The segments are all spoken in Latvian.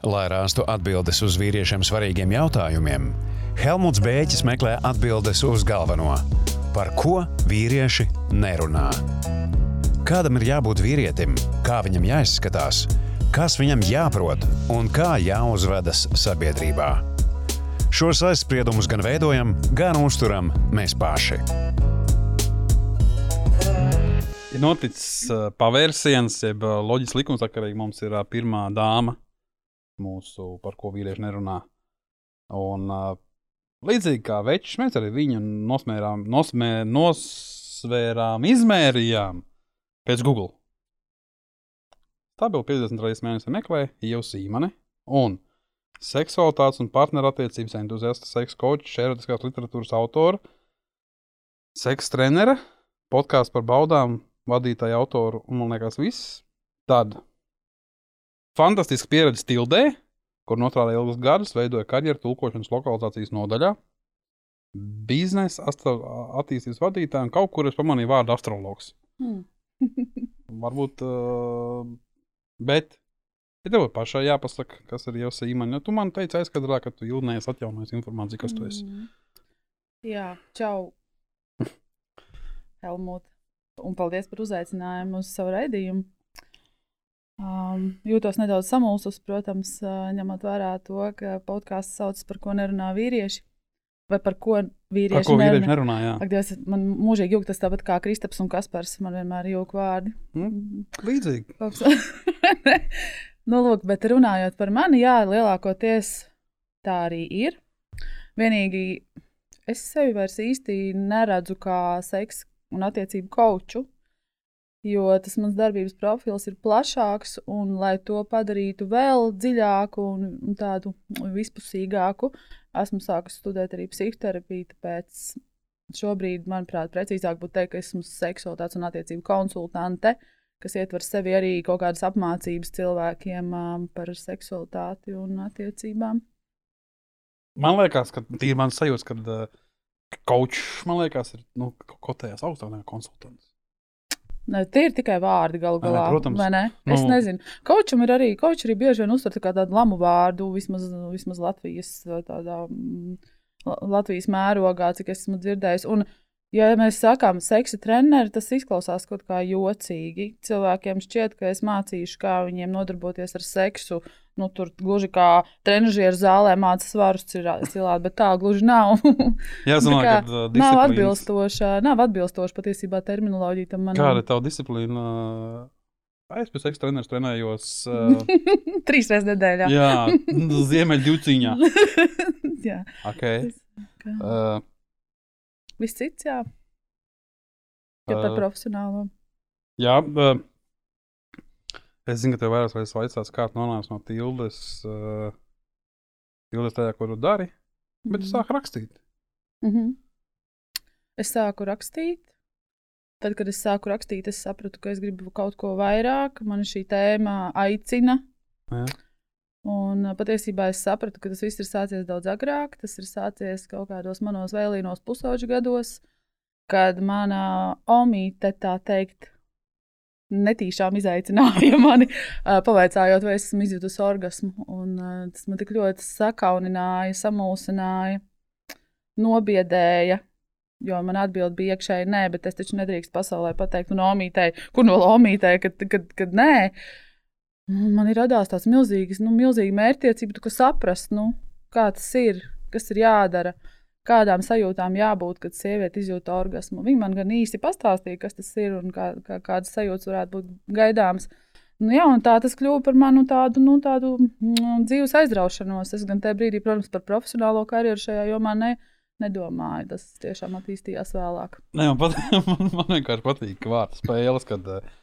Lai rastu atbildes uz vīriešiem svarīgiem jautājumiem, Helmuts Bēķis meklē atbildes uz galveno - par ko vīrieši nerunā. Kādam ir jābūt vīrietim, kā viņam jāizskatās, kas viņam jāprot un kā jāuzvedas sabiedrībā. Šos aizspriedumus gan veidojam, gan uzturam mēs paši. Ir noticis uh, pavērsiens, jeb uh, loģiski likumsakarīgi mums ir uh, pirmā dāma, mūsu, par ko vīrieši nerunā. Un, uh, līdzīgi kā večs, mēs arī viņu nosmērām, nosmē, nosvērām, izmērījām pēc Google. Stabilu 50 reizes mēnesī meklē jau sīmani un seksualitātes un partnerattiecības entuziasta, seksa koča, erotiskās literatūras autora, seksa trenere, podkāsts par baudām, vadītāja autoru un man liekas viss. Tad fantastiska pieredze Tildē, kur nostrādāja ilgus gadus, veidoja karjeru tulkošanas lokalizācijas nodaļā. Biznesa attīstības vadītāja un kaut kur es pamanīju vārdu astrologs. Mm. Varbūt, uh, bet ja tev pašai jāpasaka, kas ir jau sīmaņa. Tu man teici aizkadrā, ka tu ilgnējies atjaunojis informāciju, kas tu esi. Mm. Jā, čau. Helmut. Un paldies par uzaicinājumu uz savu raidījumu. Um, jūtos nedaudz samulsus, protams, ņemot vērā to, ka podkāsts sauc par ko nerunā vīrieši. Vai par ko vīrieši Par ko vīrieši nerunā? nerunā? Jā. Ak, Dievs, man mūžīgi jūg tas tāpat kā Kristaps un Kaspars. Man vienmēr jūg vārdi. Mm, līdzīgi. Nu, lūk, bet runājot par mani, jā, lielākoties tā arī ir. Vienīgi es sevi vairs īsti neredzu kā seksa un attiecību koču, jo tas mans darbības profils ir plašāks, un lai to padarītu vēl dziļāku un, un tādu vispusīgāku, esmu sākusi studēt arī psihoterapiju, tāpēc šobrīd, manuprāt, precīzāk būtu teikt, ka esmu seksualitātes un attiecību konsultante kas ietver sevi arī kaut kādas apmācības cilvēkiem par seksualitāti un attiecībām. Man liekas, ka tīri mans sajūta, ka uh, kočs, man liekas, ir nu, kotējās augstāk nekā konsultants. Ne, tie ir tikai vārdi galu galā. protams. vai ne? Es Nu. nezinu. Kaučam ir arī, kauč arī bieži vien uztver tā tādu lamu vārdu, vismaz, vismaz Latvijas, tādā, mm, La- Latvijas mērogā, cik es esmu dzirdējis. Un, ja mēs sakām seksa treneri, tas izklausās kaut kā jocīgi. Cilvēkiem šķiet, ka es mācīšu, kā viņiem nodarboties ar seksu. Nu, tur gluži kā trenižera zālē mācās svarus cilāt, bet tā gluži nav. Jā, es Tā domāju, kā ka uh, nav disciplīnas- atbilstoša, nav atbilstoša patiesībā terminoloģija tam manam. Kāda ir tava disciplīna? Es pēc ekstrēmas treneris trenējos. Uh, Trīs reizes nedēļā. jā, Ziemeļģuciņā. jā. Okay. Kā. Uh, Viss cits, jā. Ja par Uh, profesionālo. jā, uh, es zinu, ka tev vairāk vai vaicās, kā tu nonāci no tildes. Uh, tildes tajā, ko tu dari, bet tu Mhm. sāki rakstīt. Mhm. Es sāku rakstīt. Tad, kad es sāku rakstīt, es sapratu, ka es gribu kaut ko vairāk. Man šī tēma aicina. Jā. Un uh, patiesībā es sapratu, ka tas viss ir sācies daudz agrāk. Tas ir sācies kaut kādos manos vēlīnos pusauģu gados, kad mana omīte, tā teikt, netīšām izaicināja mani, uh, pavaicājot, vai esmu izjutusi orgasmu. Un, uh, tas man tik ļoti sakaunināja, samulsināja, nobiedēja. Jo man atbild bija iekšēji, nē, bet es taču nedrīkstu pasaulē pateikt, no omītei, kur no omītei, kad, kad, kad nē. Un Man ir radās tāds milzīgs, nu, milzīgi mērķtiecība, ka saprast, nu, kā tas ir, kas ir jādara, kādām sajūtām jābūt, kad sieviete izjūt orgasmu. Viņa man gan īsti pastāstīja, kas tas ir un kā, kā, kādas sajūtas varētu būt gaidāmas. Nu, jā, tā tas kļuva par manu tādu, nu, tādu mm, dzīves aizraušanos. Es gan tajā brīdī, protams, par profesionālo karjeru šajā jomā ne, nedomāju. Tas tiešām attīstījās vēlāk. Nē, man, pat, man, man vienkārši patīk vārdu spēles, kad uh,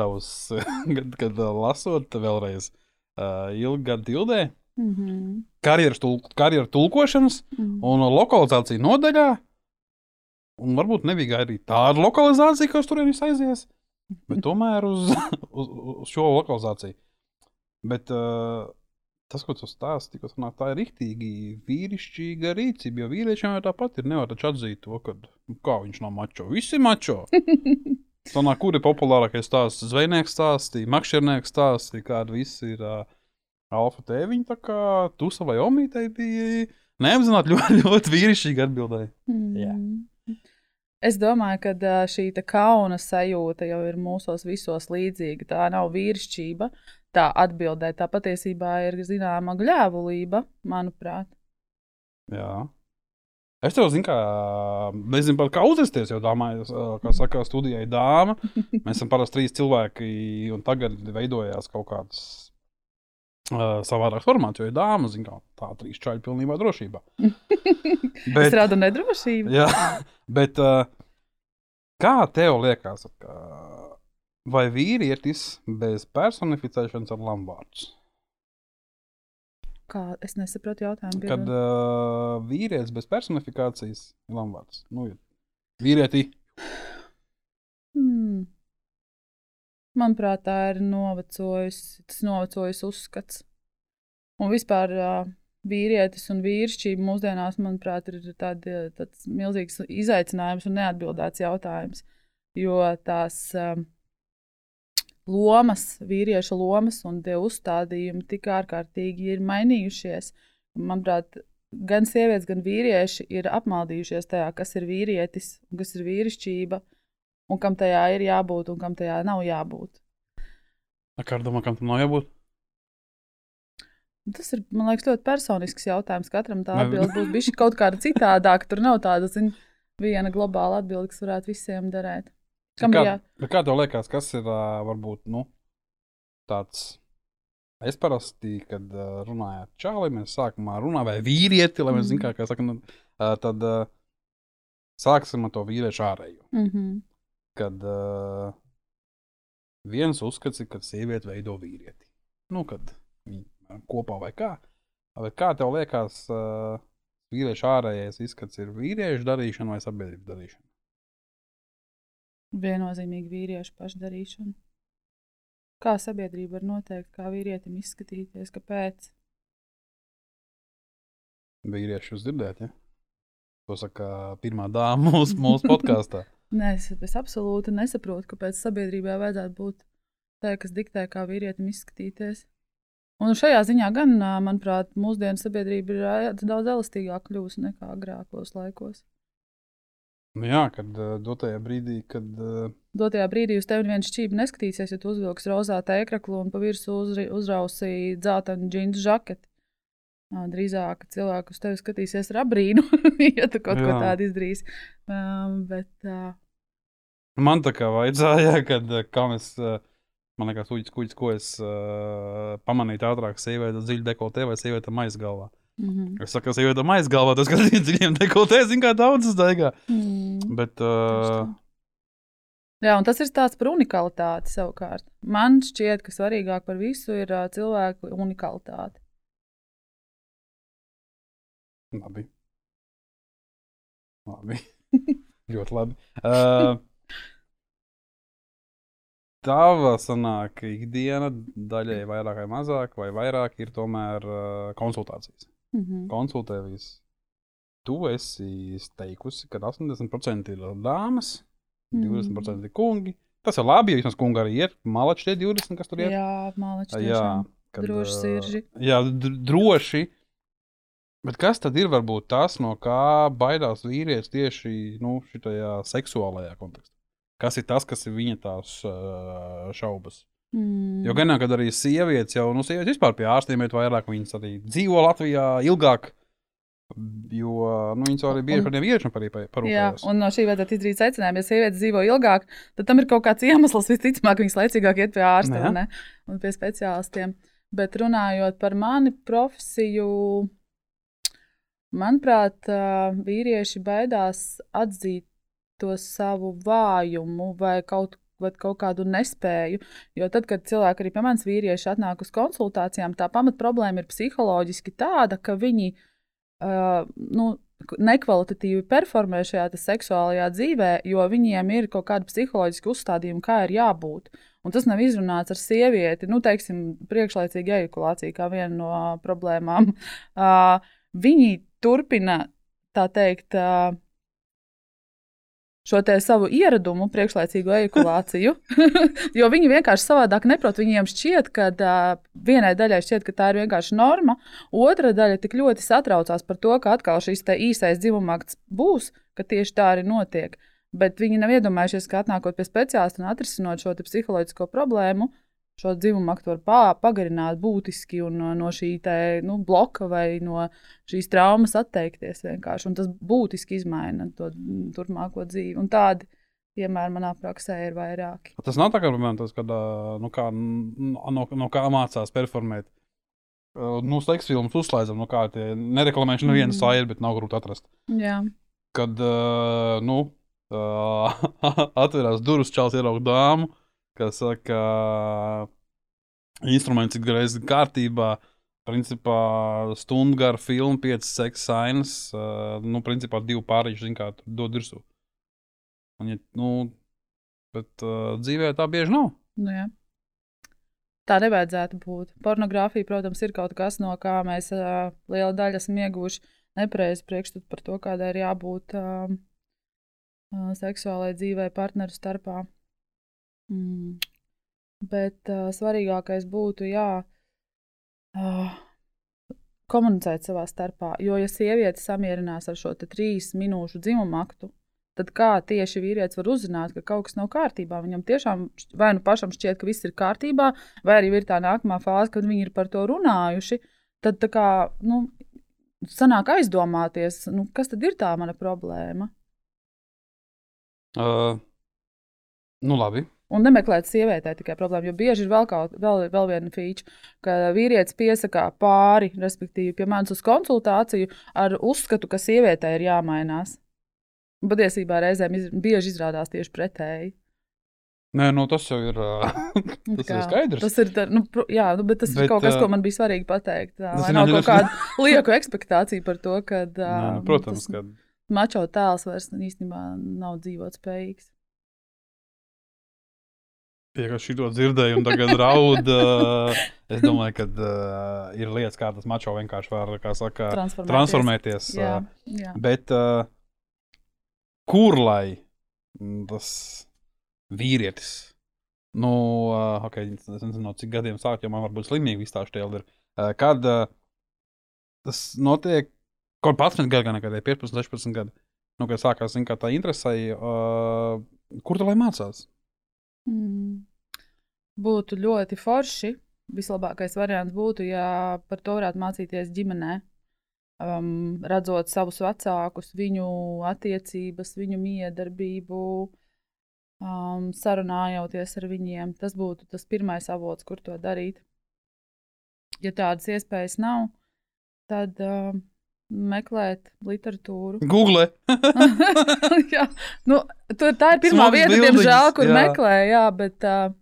tavs, kad, kad lasot vēlreiz uh, ilgu gadu tildē, Mm -hmm. karjeras tul, karjeru tulkošanas Mm. un lokalizācija nodaļā. Un varbūt nebija arī tāda lokalizācija, kas tur arī aizies, bet tomēr uz, uz, uz šo lokalizāciju. Bet uh, tas, ko tu stāsti, tikko sanāk, tā ir rīktīgi vīrišķīga rīcība. Jo vīriešiem jau tāpat ir nevar taču atzīt to, ka nu, kā viņš nav mačo. Visi mačo. Sanāk, kur ir populārākais stāsts? Zvejnieks stāstīja, makšķernieks stāstīja, kāda visi ir. Uh, Alfa tēviņa, tā kā tu savai omītei biji neapzināti ļoti, ļoti vīrišķīgi atbildēji. Jā. Mm. Es domāju, ka šī te kauna sajūta jau ir mūsos visos līdzīga. Tā nav vīrišķība, tā atbildē. Tā patiesībā ir zināma gļēvulība, manuprāt. Jā. Es tev zinu, kā, nezinu, par kā uzvesties. Jau domāju, kā saka, studijai dāma. Mēs esam parasti trīs cilvēki, un tagad veidojās kaut kāds uh, savādāks formāts, jo ir dāma, zina, kā tā trīs čaļi pilnībā drošībā. Bet... Es rādu nedrošību. Jā, bet uh, kā tev liekas, ka, vai vīrietis bez personificēšanas ar lamvārdus? Kā es nesaprotu jautājumu. Kad uh, vīrietis bez personifikācijas ir lamvārds. Nu, ir vīrieti. Hmm. Manuprāt, tā ir novecojusi, tas novecojis uzskats. Un vispār uh, vīrietis un vīrišķība mūsdienās, manuprāt, ir tād, tāds milzīgs izaicinājums un neatbildēts jautājums. Jo tās um, lomas, vīrieša lomas un tie uzstādījumi tik ārkārtīgi ir mainījušies. Manuprāt, gan sievietes, gan vīrieši ir apmaldījušies tajā, kas ir vīrietis un kas ir vīrišķība, un kam tajā ir jābūt un kam tajā nav jābūt. Kā ar domā, kam tam nav jābūt? Tas ir, man liekas, ļoti personisks jautājums. Katram tā atbilde būs bijusi kaut kāda citādāka. Tur nav tāda, zin, viena globāla atbilde, kas varētu visiem derēt. Kam kā, bet kā tev liekas, kas ir varbūt nu, tāds? Es parasti, kad runāju ar čāli, mēs sākumā runājam, vai vīrieti, lai mēs Mhm. zinātu, kā saka, nu, tad sāksim ar to vīriešu ārējo. Mm -hmm. Kad uh, viens uzskats, ir, ka sieviete veido vīrieti. Nu, kad viņi kopā vai kā. Bet kā tev liekas, uh, vīriešu ārējais izskats ir vīriešu darīšana vai sabiedrības darīšana? Viennozīmīgi vīriešu pašdarīšana. Kā sabiedrība var noteikt, kā vīrietim izskatīties, kāpēc? Vīrieši jūs dzirdēt, ja? To saka pirmā dāma mūsu, mūsu podkāstā. Nē, es, es absolūti nesaprotu, kāpēc sabiedrībai vajadzētu būt tā, kas diktē, kā vīrietim izskatīties. Un šajā ziņā gan, manuprāt, mūsdienu sabiedrība ir daudz elastīgāka kļuvusi nekā agrākos laikos. Nu, jā, kad uh, dotajā brīdī, kad uh, Dotajā brīdī uz tevi viens šķīvi neskatīsies, ja tu uzvilksi rozā tēkraklu un pa virsmu uzri- uzrausīji dzeltenu džinsu žaketi. Drīzāk cilvēku uz tevi skatīsies ar abrīnu, ja tu kaut ko Jā. tādu izdarīsi. Um, bet, uh, man tā kā vajadzēja, kad uh, kā mēs, uh, man liekas, uģis kuģis, ko es uh, pamanīju ātrāk, sieviete dziļi dekoltē vai sieviete maizgalvā. Mm -hmm. Es saku, sieviete maizgalvā, tas, ka dziļiem dekoltē, zin kā daudz uzdaigā. mm. Bet, uh, Jā, un tas ir tāds par unikalitāti savukārt. Man šķiet, ka svarīgāk par visu ir uh, cilvēku unikalitāte. labi. Labi. Ļoti labi. Uh, Tava sanāk, ikdiena daļai vairāk vai mazāk, vai vairāk ir tomēr uh, konsultācijas. Mm -hmm. Konsultējas. Tu esi teikusi, ka 80% ir dāmas, 20% ir kungi. Tas ir labi, ja vismaz kungi arī ir. Malači tie 20, kas tur ir. Jā, mālači. jā kad, droši sirži. Jā, dr droši. Bet kas tad ir varbūt tas, no kā baidās vīrietis tieši nu, šajā seksuālajā kontekstā? Kas ir tas, kas ir viņa tās šaubas? Mm. Jo gan jau, kad arī sievietes jau, nu, sievietes vispār pie ārstiem iet vairāk, viņas arī dzīvo Latvijā ilgāk. Jo nu, viņas arī bieži par tiem vīriešiem arī Jā, parūpējas. un no šī vajadzētu izdarīt secinājumu, ja sievietes dzīvo ilgāk, tad tam ir kaut kāds iemesls. Visticamāk, viņas laicīgāk iet pie ārsta vai ne? un pie speciālistiem. Bet runājot par mani profesiju, manuprāt, vīrieši baidās atzīt to savu vājumu vai kaut, vai kaut kādu nespēju. Jo tad, kad cilvēki arī pie manis vīrieši atnāk uz konsultācijām, tā pamat problēma ir psiholoģiski tāda, ka viņi uh, nu, nekvalitatīvi performē šajā seksuālajā dzīvē, jo viņiem ir kaut kāda psiholoģiska uzstādījuma, kā ir jābūt. Un tas nav izrunāts ar sievieti, nu, teiksim, priekšlaicīga ejakulācija kā viena no problēmām. Uh, viņi turpina, tā teikt, uh, šo savu ieradumu, priekšlaicīgo ejakulāciju. jo viņi vienkārši savādāk neprot. Viņiem šķiet, ka uh, vienai daļai šķiet, ka tā ir vienkārši norma, otra daļa tik ļoti satraucās par to, ka atkal šis īsais dzimumākts būs, ka tieši tā arī notiek. Bet viņi nav iedomājušies, ka atnākot pie speciālista un atrisinot šo psiholoģisko problēmu, šo dzimumu pā, pagarināt būtiski un no, no šī te, nu, bloka vai no šīs traumas atteikties vienkārši. Un tas būtiski izmaina to turpmāko dzīvi. Un tādi piemēri manā praksē ir vairāki. Tas nav tā kā, piemēram, tas, kad, nu, kā, no, no kā mācās performēt. Nu, slēgts filmas uzslēdzam, no kā tie nereklamēšu nevienu mm. sāļu, bet nav grūti atrast. Jā. Kad, uh, nu, uh, atverās durvis, čels ierauga dāmu, kas saka, instruments ir greizi kārtībā. Principā stundu gara filma, piecas seksa sainas, nu, principā divi pārīši, zin kā, dod virsū. Un, ja, nu, bet uh, dzīvē tā bieži nav. Nu, jā. Tā nevajadzētu būt. Pornogrāfija, protams, ir kaut kas, no kā mēs uh, liela daļa esam ieguvuši nepareizi priekšstatu par to, kādai ir jābūt uh, seksuālai dzīvei partneru starpā. Mm. Bet uh, svarīgākais būtu, jā, uh, komunicēt savā starpā. Jo, ja sieviete samierinās ar šo trīs minūšu dzimumu aktu, tad kā tieši vīrietis var uzzināt, ka kaut kas nav kārtībā? Viņam tiešām vai nu pašam šķiet, ka viss ir kārtībā, vai arī ir tā nākamā fāze, kad viņi ir par to runājuši. Tad, kā, nu, sanāk aizdomāties, nu, kas tad ir tā mana problēma? Uh, nu, labi. Un nemeklēt sievietē tikai problēmu, jo bieži ir vēl, kaut, vēl, vēl viena feature, ka vīrietis piesakā pāri, respektīvi, pie manis uz konsultāciju ar uzskatu, ka sievietē ir jāmainās. Patiesībā reizēm iz, bieži izrādās tieši pretēji. Nē, nu, tas jau ir, tas kā, ir skaidrs. Tas ir, tā, nu, jā, nu, bet tas bet, ir kaut kas, ko man bija svarīgi pateikt. Tā, lai nav kaut kāda lieku ekspektācija par to, ka. Nē, nu, protams, ka. Mačo tēls vairs īstenībā nav dzīvot spējīgs. Piekrīt, šī to dzirdēju, un tagad raud. Uh, es domāju, ka uh, ir lietas, kā tas mačo vienkārši var saka, transformēties. transformēties jā, jā. Bet uh, kur lai tas vīrietis, nu, uh, ok, es nezinu, cik gadiem sākt, jo man varbūt slimīgi viss tā šķēl ir. Uh, kad uh, tas notiek, kaut 11 gadu, gan nekādai 15, 16 gadu, nu, kad sākās, zin, kā tā interesēja, uh, kur tu lai mācās? Mm. Būtu ļoti forši. Vislabākais variants būtu, ja par to varētu mācīties ģimenē. Um, redzot savus vecākus, viņu attiecības, viņu miedarbību, um, sarunājoties ar viņiem. Tas būtu tas pirmais avots, kur to darīt. Ja tādas iespējas nav, tad uh, meklēt literatūru. Google. jā, nu, tur, tā ir pirmā Smags vieta, bildiņas, diemžēl, kur jā. meklē, jā, bet uh,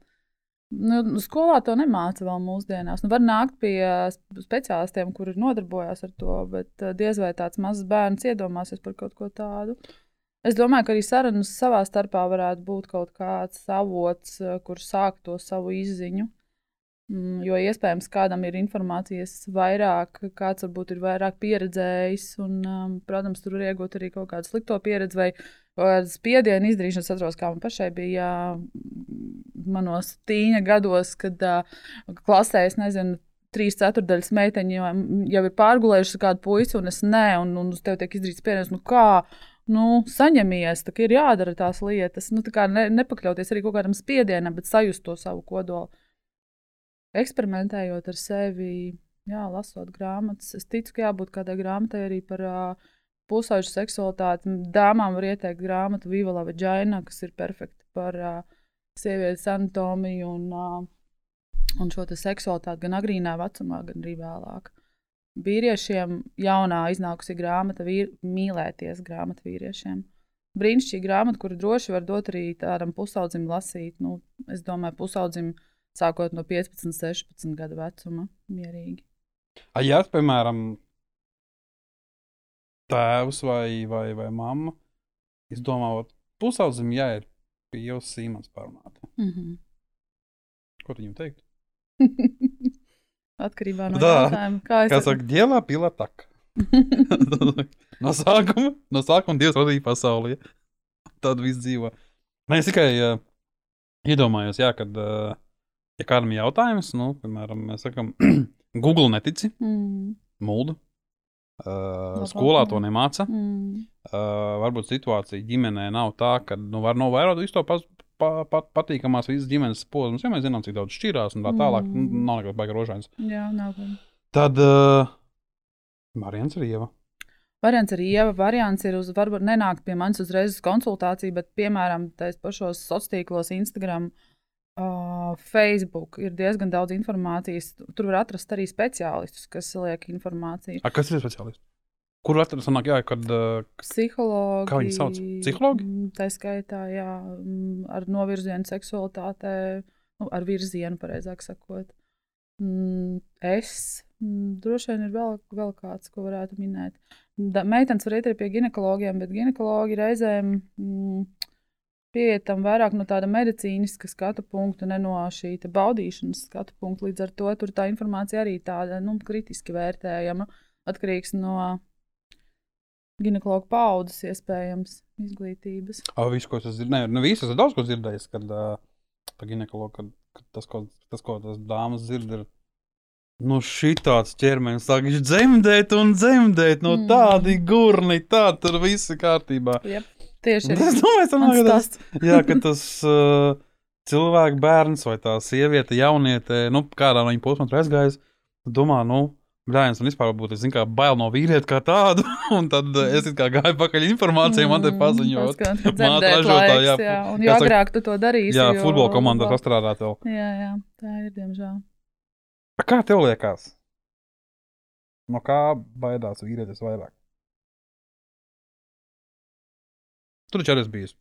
nu, skolā to nemāca vēl mūsdienās. Nu, var nākt pie speciālistiem, kuri nodarbojas ar to, bet diez vai tāds mazs bērns iedomāsies par kaut ko tādu. Es domāju, ka arī sarunas savā starpā varētu būt kaut kāds avots, kur sākt to savu izziņu. Mm, jo iespējams, kādam ir informācijas vairāk, kāds varbūt ir vairāk pieredzējis, un, um, protams, tur var iegūt arī kaut kādu slikto pieredzi vai spiedienu izdarīšanu. Es atceros, kā man pašai bija manos tīņa gados, kad uh, klasē, es nezinu, trīs ceturdaļas meiteņi jau, jau ir pārgulējušas kādu puisi, un es nē, un, un uz tevi tiek izdarīts spiediens. Nu, kā? Nu, saņemies, tā ir jādara tās lietas. Nu, tā ne, nepakļauties arī kaut kādam spiedienam, bet sajust to savu kodolu eksperimentējot ar sevi, jā, lasot grāmatas. Es ticu, ka jābūt kādai grāmatai arī par uh, pusauģu seksualitāti. Dāmām var ieteikt grāmatu Viva la Vagina, kas ir perfekta par uh, sievietes anatomiju un, uh, un šo seksualitāti gan agrīnā vecumā, gan arī vēlāk. Vīriešiem jaunā iznākusi grāmata vīr, Mīlēties grāmata vīriešiem. Brīnišķīga grāmata, kuru droši var dot arī tādam pusaudzim lasīt. Nu, es domāju, pusaudzim uh, sākot no 15, 16 gadu vecuma. Mierīgi. A, ja, piemēram, tēvs vai, vai, vai mamma izdomā, ka pusaudzim jāiet pie jau Sīmans parunāt. Mm -hmm. Ko tu viņam teikt? Atkarībā no tā, jautājuma. Kā es kā saka, dievā pila tak. no sākuma, no sākuma Dievs radīja pasauli. tāda viss dzīvo. Nē, es tikai uh, iedomājos, jā, kad, uh, ja kādam ir jautājums, nu, piemēram, mēs sakām, Google netici, Mm. mulda. Uh, skolā to nemāca. Mm. Uh, varbūt situācija ģimenē nav tā, ka nu, var novērot visu to pas, pa, pa, patīkamās visas ģimenes posmus. Ja mēs zinām, cik daudz šķirās un tā tālāk, mm. Mm. nav nekas baigts rožains. Jā, nav. Tad uh, variants ir ieva. Variants ir ieva. Variants ir uz, varbūt nenākt pie manis uzreiz uz konsultāciju, bet, piemēram, tais pašos sociālos tīklos, Instagram, uh, Facebook ir diezgan daudz informācijas. Tur var atrast arī speciālistus, kas liek informāciju. A, kas ir speciālists? Kur atrast? Sanāk, jā, kad, uh, Psihologi. Kā viņi sauc? Psihologi? mm, Tā skaitā, jā, mm, ar novirzienu seksualitātē, nu, ar virzienu, pareizāk sakot. Mm, Es droši vien ir vēl, vēl kāds, ko varētu minēt. Da, meitenes var iet arī pie ginekologiem, bet ginekologi reizēm mm, pieiet tam vairāk no tāda medicīniska skatu punkta, ne no šī baudīšanas skatu punkta. Līdz ar to tur tā informācija arī tāda nu, kritiski vērtējama, atkarīgs no ginekologa paudzes, iespējams, izglītības. uh, visu, ko es dzirdēju, ne visu, es daudz ko dzirdējis, kad uh, pa ginekologu, kad, kad tas, ko, tas, ko tas dāmas dzird, ir. Nu, šī tāds ķermenis sāk dzemdēt un dzemdēt. No Mm. tādi gurni, tā tur viss ir kārtībā. Tieši Es domāju, ka mans tas, jā, ka tas uh, cilvēks, bērns vai tā sieviete, jauniete, nu, kādā no viņiem posmā tur aizgājis, domā, nu, Brāļs, un vispār būtu, kā bail no vīrieta kā tādu, un tad es kā gāju pakaļ informācijai, man te. Mm, Tas, ka Māte ražotāja, jā, jā. Un jo agrāk tu to darīsi, Jā, jo futbola komandā labāk. pastrādāt vēl. Jā, jā, tā ir, diemžēl. Kā tev liekas? No kā baidās vīrietis vairāk? Tur taču arī esi bijis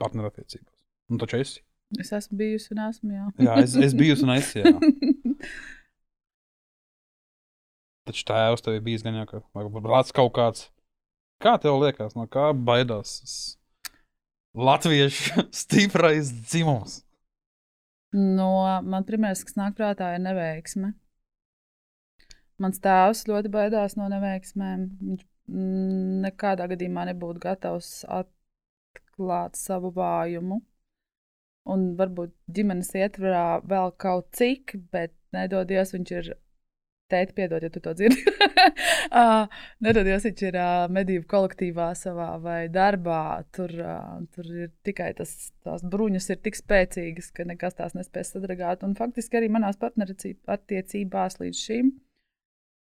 partnerattiecībās. Nu, taču esi. Es esmu bijusi un esmu, jā. Jā, es, es biju un es jā. Taču tēvs tev ir bijis gan jau, ka varbūt kaut kāds. Kā tev liekas, no kā baidās latviešu stiprais dzimums? no, man pirmais, kas nāk prātā, ir neveiksme. Mans tēvs ļoti baidās no neveiksmēm. Viņš nekādā gadījumā nebūtu gatavs atklāt savu vājumu. Un varbūt ģimenes ietvarā vēl kaut cik, bet nedodies, viņš ir. Tēti, piedod, ja tu to dzirdi. nedodies, viņš ir uh, medību kolektīvā savā vai darbā. Tur, uh, tur ir tikai tas, tās bruņas ir tik spēcīgas, ka nekas tās nespēs sadragāt. Un faktiski arī manās partnerattiecībās līdz šim uh,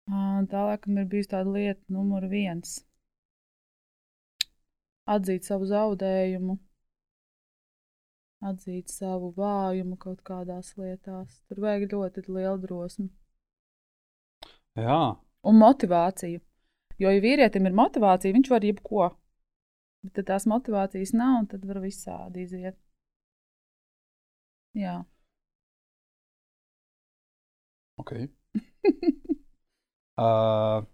tālāk ir bijusi tāda lieta, numur viens. Atzīt savu zaudējumu, atzīt savu vājumu kaut kādās lietās. Tur vajag ļoti lielu drosmi Jā, un motivāciju. Jo, ja vīrietim ir motivācija, viņš var jebko. Bet, tad tās motivācijas nav, un tad var visādi iziet. Jā. ok. Uh,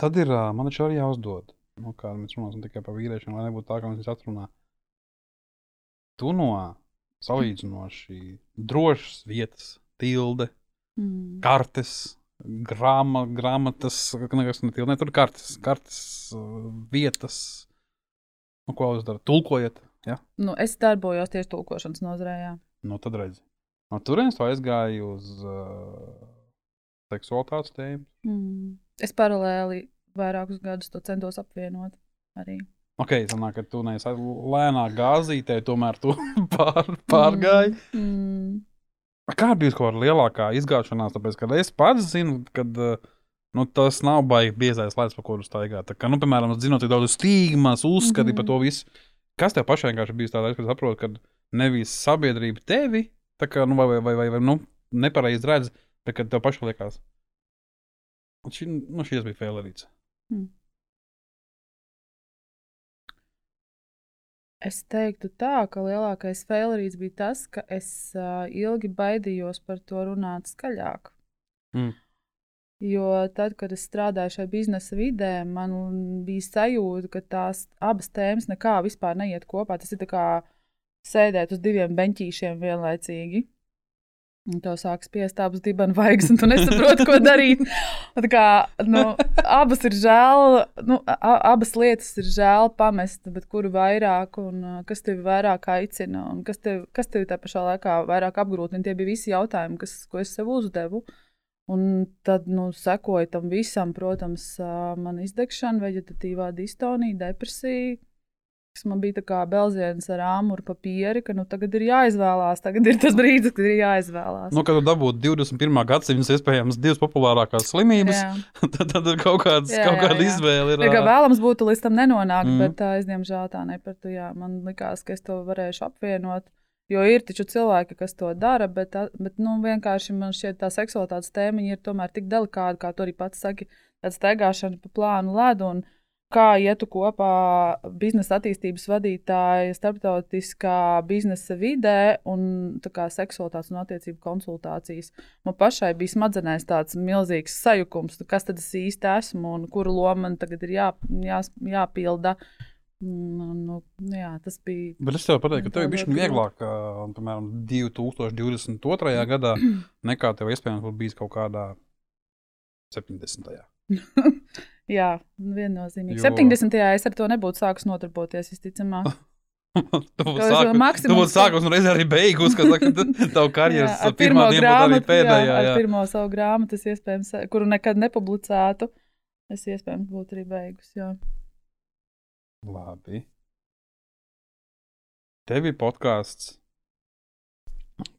tad ir, uh, man taču arī jāuzdod, nu, kā mēs runāsim tikai par vīriešiem, lai nebūtu tā, ka mēs atrunā. Tu no salīdzinoši drošas vietas, tilde, Mm. kartes, grāma, grāmatas, nekas ne tilde, ne, tur kartes, kartes vietas, nu, ko jūs darat, tulkojiet, ja? Nu, es darbojos tieši tulkošanas nozarē. Nu, tad redzi. No turienes tu aizgāji uz uh, seksualitātes tēmu. Mm. Es paralēli vairākus gadus to centos apvienot. Arī. Ok, sanāk, ka tu neesi lēnā gāzītē, tomēr tu pār, pārgāji. Mm. Mm. Kā bija kaut kāda lielākā izgāšanās? Tāpēc, ka es pats zinu, ka nu, tas nav baigi biezais laiks, pa kuru staigāt. Tā kā, nu, piemēram, zinot, cik daudz stīgmas, uzskati mm -hmm. par Mhm. to visu. Kas tev pašai vienkārši bija tāds, ka saproti, ka nevis sabiedrība tevi, tā kā, nu, vai, vai, vai, vai, vai nu, nepareizi redz, bet kad tev pašai liekas, šī, nu, šis bija fēlerīts. Mm. Es teiktu tā, ka lielākais failerīts bija tas, ka es uh, ilgi baidījos par to runāt skaļāk. Mm. Jo tad, kad es strādāju šajā biznesa vidē, man bija sajūta, ka tās abas tēmas nekā vispār neiet kopā. Tas ir kā sēdēt uz diviem beņķīšiem vienlaicīgi. Un tev sāk spiest abas dibens vaigas, un tu nesaproti, ko darīt. Tā kā, nu, abas ir žēl, nu, abas lietas ir žēl pamest, bet kuru vairāk un kas tevi vairāk aicina un kas tev, kas tev tā pašā laikā vairāk apgrūtina. Tie bija visi jautājumi, kas, ko es sev uzdevu. Un tad, nu, sekoja tam visam, protams, man izdegšana, vegetatīvā distonija, depresija, kas man bija kā belziens ar āmuru papīri, ka nu, tagad ir jāizvēlās. Tagad ir tas brīdis, kad ir jāizvēlās. Nu, kad tu dabūji 21. gadsimta iespējams divas populārākās slimības, tad, tad ir kaut, kāds, jā, kaut kāda jā, jā. izvēle. Ir, ja, vēlams būtu līdz tam nenonākt, mm. bet tā, es diemžēl tā nepratu. Man likās, ka es to varēšu apvienot. Jo ir taču cilvēki, kas to dara, bet, bet nu, vienkārši man šķiet, tā seksualitātes tēma ir tomēr tik delikāta, kā tu arī pats saki, tāda staigāšana pa plānu ledu. Un, kā ietu kopā biznesa attīstības vadītāja starptautiskā biznesa vidē un seksualitātes un attiecību konsultācijas. Man pašai bija smadzenēs tāds milzīgs sajukums, nu, kas tad es īsti esmu un kuru lomu man tagad ir jā, jā, jāpilda. Nu, nu, jā, tas bija. Bet es tev pateiktu, ka tev bija vieglāk, piemēram, 2022. gadā, nekā tev iespējams būtu bijis kaut kādā 70. Jā, viennozīmīgi. Jo... 70. es ar to nebūtu sākus nodarboties, visticamāk. tu būtu sākus un reizē arī beigus, kad tavu karjeras jā, pirmā grāmata arī pēdējā. Jā, jā. pirmo savu grāmatu, iespējams, kuru nekad nepublicētu, es iespējams būtu arī beigus. Jā. Labi. Tev ir podkāsts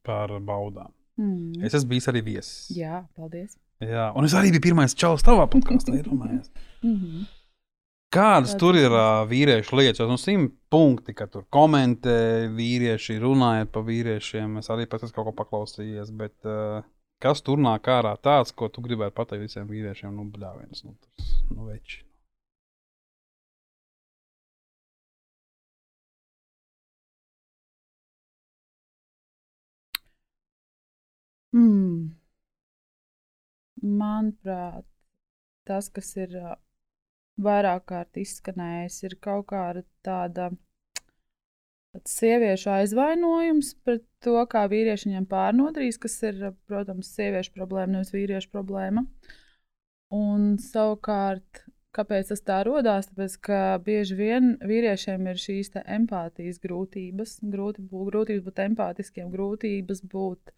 par baudām. Mm. Es esmu bijis arī viesis. Jā, paldies. Jā, un es arī biju pirmais čalis tavā podkāstā, iedomājies. mm -hmm. Kādas tur ir uh, vīriešu lietas? Nu, simt punkti, ka tur komentē vīrieši, runājot par vīriešiem. Es arī pats kaut ko paklausījies, bet uh, kas tur nāk ārā tāds, ko tu gribētu pateikt visiem vīriešiem? Nu, bļāviens, nu, tas, nu, veči. Mm manuprāt, tas, kas ir vairāk kārt izskanējis, ir kaut kāda tāda sieviešu aizvainojums pret to, kā vīrieši viņam pārnodarīs, kas ir, protams, sieviešu problēma, nevis vīriešu problēma. Un savukārt, kāpēc tas tā radās? Tāpēc, ka bieži vien vīriešiem ir šīs empātijas grūtības, grūti būt, grūtības būt empātiskiem, grūtības būt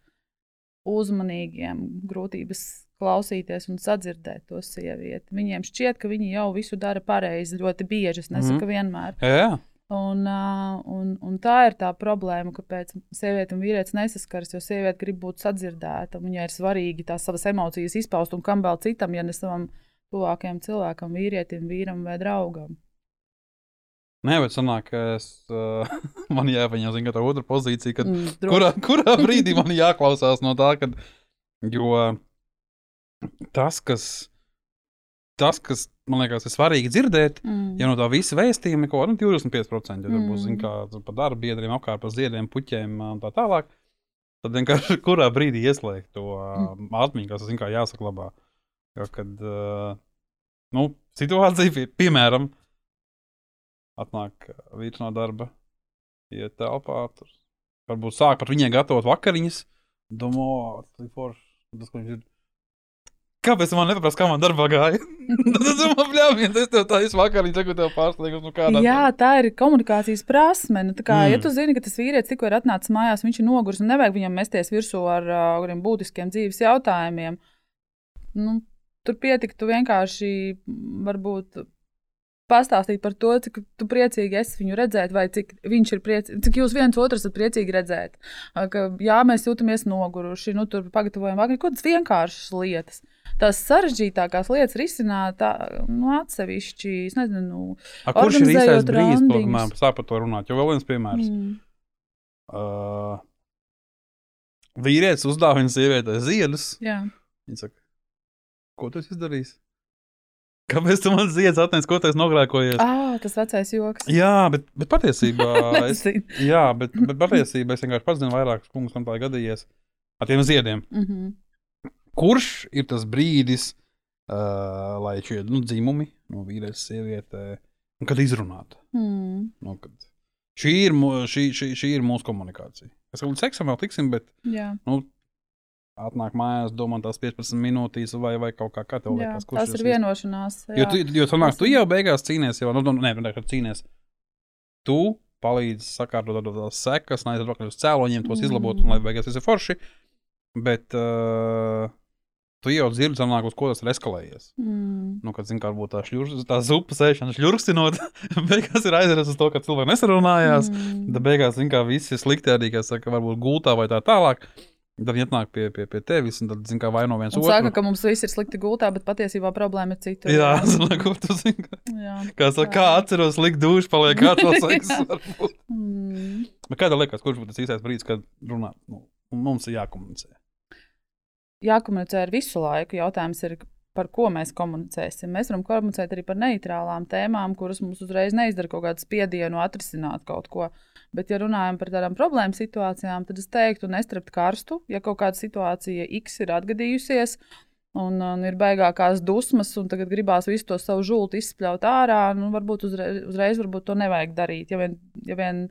uzmanīgiem, grūtības klausīties un sadzirdēt to sievieti. Viņiem šķiet, ka viņi jau visu dara pareizi, ļoti bieži. Es nesaku, mm. vienmēr. Jā. Un, uh, un, un tā ir tā problēma, kāpēc sieviete un vīrietis nesaskaras. Jo sieviete grib būt sadzirdēta, viņai ir svarīgi tās savas emocijas izpaust, un kam vēl citam, ja ne savam tuvākajam cilvēkam, vīrietim, vīram vai draugam. Nē, bet sanāk, ka es, uh, man jāpaņem zin, tā otra pozīcija, kad, mm, kurā, kurā brīdī man jāklausās no tā, kad, jo tas, kas, tas, kas man liekas, ir svarīgi dzirdēt, mm. ja no tā visa vēstījuma ir kaut kāda 25%, ja tur būs mm. kā, par darba biedriem, apkārt par ziediem, puķiem un tā tālāk, tad vienkārši kurā brīdī ieslēgt to mm. atmiņu, kas ir jāsaklabā. Jo, kad uh, nu, situācija, pie, piemēram, atnāk vīrs no darba, iet telpā, tur varbūt sāk pat viņai gatavot vakariņas. Domā, tas ir forši. Tas, ko viņš ir. Kāpēc man nepaprasa, kā man darbā gāja? Tas man bļāviens, es tev tā izvakar, viņš tev pārsteigums, nu kādā. Jā, tā ir komunikācijas prasme. Nu, kā, mm. Ja tu zini, ka tas vīrietis tikko ir atnācis mājās, viņš ir noguris un nevajag viņam mesties virsū ar uh, būtiskiem dzīves jautājumiem, nu, tur pietiktu vienkārši varbūt pastāstīt par to, cik tu priecīgi esi viņu redzēt, vai cik viņš ir priecīgs, cik jūs viens otru esat priecīgi redzēt. Ka, jā, mēs jūtamies noguruši, nu, tur pagatavojam vakar, kaut kādas vienkāršas lietas. Tās sarežģītākās lietas risināt nu, atsevišķi. Es nezinu, nu, A, kurš ir īstais brīdis, kad man sāp par to runāt? Jo vēl viens piemērs. Mm. Uh, vīrietis uzdāvina sievietei ziedus. Viņa saka, ko tu esi izdarījis? Kāpēc tu man ziedz atnesi, ko tas nogrēkojies? Ah, tas vecais joks. Jā, bet, bet patiesībā es, jā, bet, bet patiesībā es vienkārši pazinu vairākus kungus, kam tā gadījies ar tiem ziediem. Mm -hmm. Kurš ir tas brīdis, uh, lai šie nu, dzimumi no vīrieša sieviete, un kad izrunāt? Mm. Nu, kad šī, ir, šī, šī, šī ir mūsu komunikācija. Es domāju, ka seksam vēl tiksim, bet jā. nu, atnāk mājās, domā tās 15 minūtes, vai, vai kaut kā tev Jā, liekas, tas ir vienošanās. Jo jā. tu, jo tu, nāk, tu Esam. jau beigās cīnies, jau, nu, nu, nē, nē, kad cīnies. Tu palīdzi sakārtot tās sekas, neaiziet atpakaļ uz cēloņiem, tos Mm. izlabot, un lai beigās tas ir forši. Bet uh, tu jau dzirdi, sanāk, uz ko tas ir eskalējies. Mm. Nu, kad, zin, kā varbūt tā, šļurs, tā zupa sēšana, šļurstinot, beigās ir aizdevies uz to, ka cilvēki nesarunājās. Mm. Tad beigās, zin, kā viss ir slikti arī, kas saka, varbūt gultā vai tā tālāk. Tad viņi atnāk pie, pie, pie tevis, un tad, zin, kā vaino viens otru. saka, ka mums viss ir slikti gultā, bet patiesībā problēma ir citur. Jā, zina, ko tu zini. jā. Kā, saka, kā atceros, likt dušu, paliek varbūt. Mm. Bet Kāda liekas, kurš būtu tas īstais brīdis, kad runāt? Nu, mums ir jākomunicē. Jākomunicē ar visu laiku. Jautājums ir, par ko mēs komunicēsim. Mēs varam komunicēt arī par neitrālām tēmām, kuras mums uzreiz neizdara kaut kādu spiedienu atrisināt kaut ko. Bet, ja runājam par tādām problēmu situācijām, tad es teiktu, nestrapt karstu, ja kaut kāda situācija X ir atgadījusies. Un, un ir baigākās dusmas, un tagad gribās visu to savu žultu izspļaut ārā. Nu, varbūt uzreiz, uzreiz varbūt to nevajag darīt. Ja vien, ja vien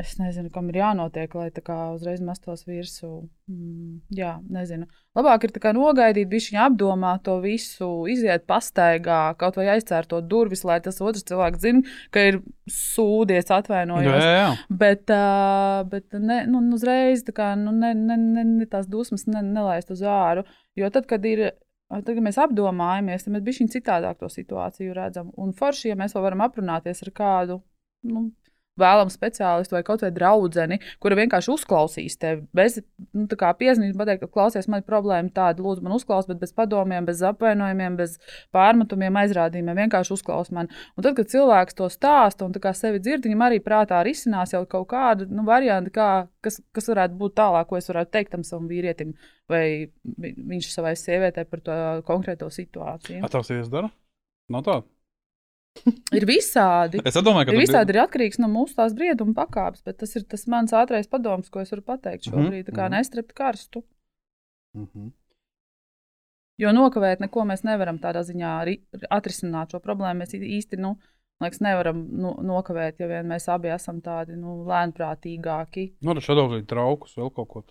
es nezinu, kam ir jānotiek, lai tā kā uzreiz mestos virsū. Mm, jā, nezinu. Labāk ir nogaidīt, viņš viņa apdomā to visu, iziet pastaigā, kaut vai aizcērtot durvis, lai tas otrs cilvēks zina, ka ir sūdies, atvainojos. jā, jā. Bet, uh, bet ne, nu, uzreiz tā kā, nu, ne, ne, ne, ne tās dusmas ne, nelaist uz āru. Jo tad, kad, ir, tad, kad mēs apdomājamies, tad mēs bijām citādāk to situāciju redzam. Un forši, ja mēs vēl varam aprunāties ar kādu. Nu, Vēlamu speciālistu vai kaut vai draugu, kura vienkārši uzklausīs tevi. Bez nu, piezīmēs, pateikt, ka klausies, man ir problēma tāda, lūdzu, man uzklaus, bet bez padomiem, bez apvainojumiem, bez pārmetumiem, aizrādījumiem. Vienkārši uzklaus mani. Un tad, kad cilvēks to stāsta un sevi dzird, viņam arī prātā risinās jau kaut kāda nu, varianta, kā, kas, kas varētu būt tālāk, ko es varētu teikt tam savam vīrietim, vai vi- viņš savai sievietei par to konkrēto situāciju. Viesis dara? Nav tā. Ir visādi. Es domāju, ka Ir visādi ir atkarīgs no mūsu tās brieduma pakāpes, bet tas ir tas mans ātrais padoms, ko es varu pateikt šobrīd. Tā kā mhm. nestrept karstu. Mhm. Jo nokavēt neko mēs nevaram tādā ziņā ri- atrisināt šo problēmu. Mēs īsti nu, liekas, nevaram nu, nokavēt, ja vien mēs abi esam tādi nu, lēnprātīgāki. Nu, tad šādi traukus, vēl kaut ko.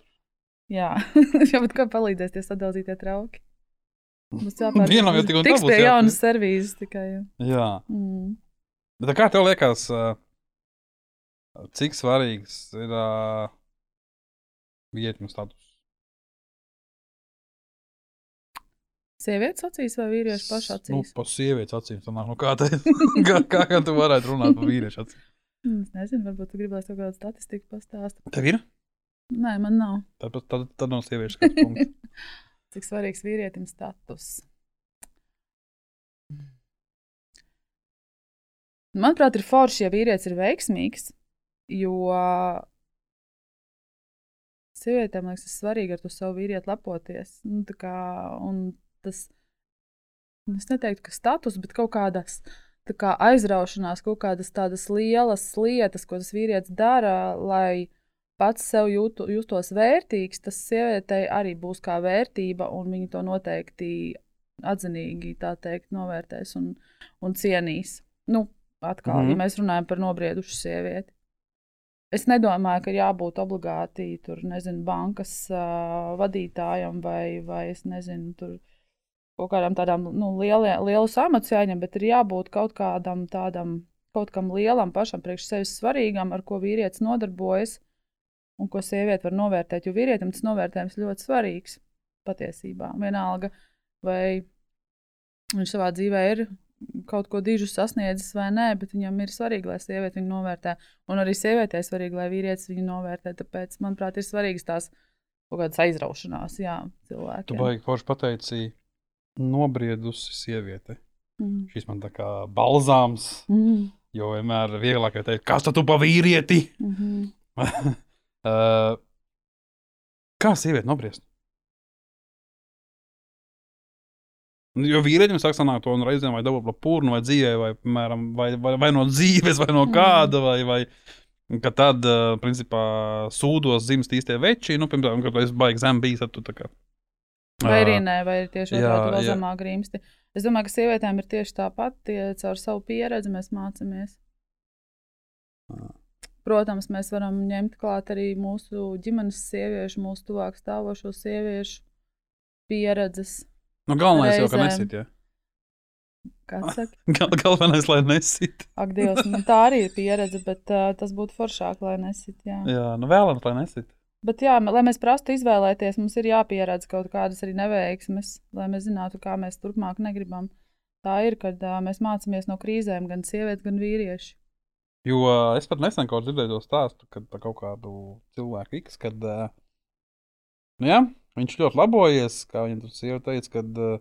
Jā, Jā bet kā palīdzēs tie sadalītie trauki? Mums Vienam jau tik un tā tiks būs pie jāpie- jaunas servīzes tikai. jā. Jā. Mm. Bet kā tev liekas, cik svarīgs ir uh, vietņu status? Sievietes acīs vai vīriešu pašu Nu, acīs? pa sievietes acīm. Sanāk, nu, kā, te, kā, kā, kā tu varētu runāt par vīriešu acīm? Mm, Es nezinu, varbūt tu gribēsi kaut kādu statistiku pastāstīt. Tev ir? Nē, man nav. Tad, tad, tad no sieviešu skatu punkta. Cik svarīgs vīrietim status? Manuprāt, ir forši, ja vīrietis ir veiksmīgs, jo sievietēm liekas, tas svarīgi ar to savu vīrieti lepoties. Nu, kā, tas, es neteiktu, ka status, bet kaut kādas kā aizraušanās, kaut kādas tādas lielas lietas, ko tas vīrietis dara, lai pats sev jūtu, justos vērtīgs, tas sievietei arī būs kā vērtība, un viņa to noteikti atzinīgi tā teikt, novērtēs un, un cienīs. Nu, atkal, mm Mhm. -hmm. ja mēs runājam par nobriedušu sievieti. Es nedomāju, ka ir jābūt obligāti tur, nezinu, bankas uh, vadītājam vai, vai es nezinu, tur kaut kādam tādam nu, lielu samatu jāņem, bet ir jābūt kaut kādam tādam, kaut kam lielam pašam priekš sevis svarīgam, ar ko vīrietis nodarbojas un ko sieviete var novērtēt. Jo vīrietim tas novērtējums ļoti svarīgs patiesībā. Vienalga, vai viņš savā dzīvē ir kaut ko dižu sasniedzis vai nē, bet viņam ir svarīgi, lai sieviete viņu novērtē. Un arī sievietei ir svarīgi, lai vīrietis viņu novērtē. Tāpēc, manuprāt, ir svarīgas tās kaut kādas aizraušanās, jā, Tu cilvēkiem. baigi forši pateici, nobriedusi sieviete. Mm. Šis man tā kā balzāms, Mm. jo vienmēr vieglāk ir teikt, kas tu pa vīrieti? Mm -hmm. uh, kā sieviete nobriest? Nu, Jo vīrietim sāk sanākt to un reizēm vai dabūt pūnu vai dzīvē, vai, piemēram, vai, vai, vai no dzīves, vai no Mhm. kāda, vai, vai ka tad, principā, sūdos dzimst īstie veči, nu, piemēram, kad es baigi zem bijis, tad tu tā kā. Vai arī nē, vai ir tieši otrādi vēl zemāk grimsti. Es domāju, ka sievietēm ir tieši tāpat, tie caur savu pieredzi mēs mācāmies. Protams, mēs varam ņemt klāt arī mūsu ģimenes sieviešu, mūsu tuvāk stāvošo sieviešu pieredzes. Nu, galvenais jau, ka Reizēm. nesit. Ja? Gal, galvenais, lai nesit. ak, Dievs, nu, tā arī ir pieredze, bet uh, tas būtu foršāk, lai nesit. Jā. Jā, nu vēlams, lai nesit. Bet, jā, lai mēs prastu izvēlēties, mums ir jāpieredz kaut kādas arī neveiksmes, lai mēs zinātu, kā mēs turpmāk negribam. Tā ir, kad uh, mēs mācāmies no krīzēm, gan sievietes, gan vīrieši. Jo ā, es pat nesen kaut dzirdēju to stāstu, kad par kaut kādu cilvēku X, kad ā, nu, jā, viņš ļoti labojies, kā viņa tur sieva teica, kad uh,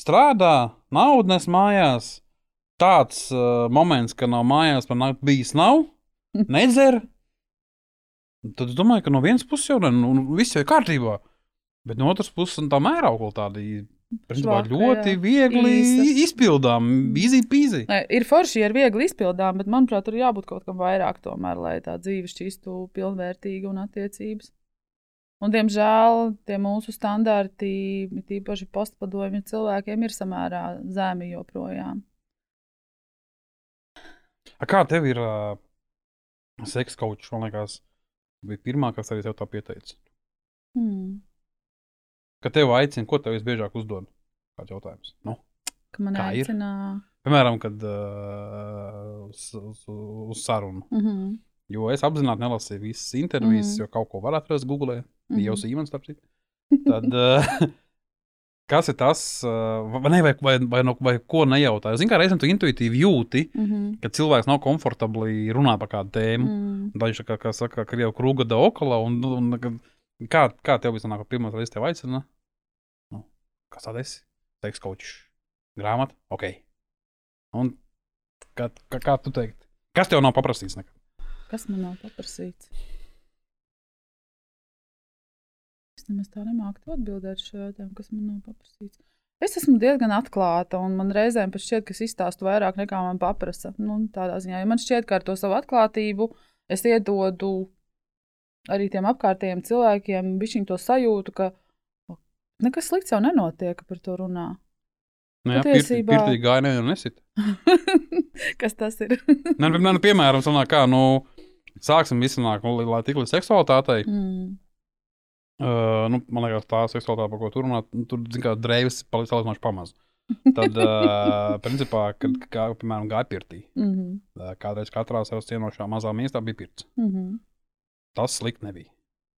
strādā, naudu nes mājās. Tāds uh, moments, ka nav mājās, man nak- bijis nav, nedzer. Tad es domāju, ka no vienas puses jau ne, nu, nu, viss ir kārtībā. Bet no otras puses, tā mērā kaut tādi principā, Švaka, ļoti jā. viegli Īsa. izpildām, easy peasy. Nē, Ir forši, ja ir viegli izpildām, bet, manuprāt, tur jābūt kaut kam vairāk, tomēr, lai tā dzīve šķistu pilnvērtīga un attiecības. Un, diemžēl tie mūsu standarti, tīpaši postpadomju cilvēkiem, ir samērā zemi joprojām. A kā tev ir uh, seksa kaučs? Man liekas, bija pirmā, kas arī tev tā pieteica. Hmm. Kad tev aicina, ko tev visbiežāk uzdod? Kāds jautājums? Nu, Ka man Kā ir? aicina. piemēram, kad uh, uz, uz, uz sarunu. Mm -hmm. Jo es apzināti nelasīju visas intervijas, Mhm. jo kaut ko var atrast Google. Mhm. Bija jau Sīmens, starp citu. Tad, uh, kas ir tas, uh, vai, vai, vai, vai, no, vai ko nejautāju? Zini, kā reizēm tu intuitīvi jūti, Mm -hmm. ka cilvēks nav komfortabli runāt par kādu tēmu. mm. Viņš tā kā, kā saka, krievu krūga da okala. Un, un, un, kā, kā tev bija sanāk, pirmā reize tev aicina? Nu, kas tad esi? Teiks kočs. Grāmata? Ok. Un kā, kā, kā tu teikt? Kas tev nav paprastīts? Nekad? Kas man nav paprasīts? Es nemaz tā nemāku atbildēt šo jautājumu, kas man nav paprasīts. Es esmu diezgan atklāta, un man reizēm pat šķiet, ka es izstāstu vairāk nekā man paprasa. Nu, tādā ziņā, jo man šķiet, ka ar to savu atklātību es iedodu arī tiem apkārtējiem cilvēkiem bišķiņ to sajūtu, ka nekas slikts jau nenotiek, ka par to runā. Nu, jā, Patiesībā- pirtī, pirtī gāja nevienu nesit. kas tas ir? Nē, nu, nu, piemēram, sanāk, kā, nu, sāksim visināt, nu, lai tik līdz seksualitātei. mm. Uh, nu, man liekas, tā seksualitāte, par ko tur runā, nu, tur, zin kā, drēvis paliks salīdzinoši pamaz. Tad, uh, principā, kad, kā, piemēram, gāja pirtī, Mm -hmm. kādreiz katrā sev cienošā mazā miestā bija pirts. Mm -hmm. Tas slikti nebija.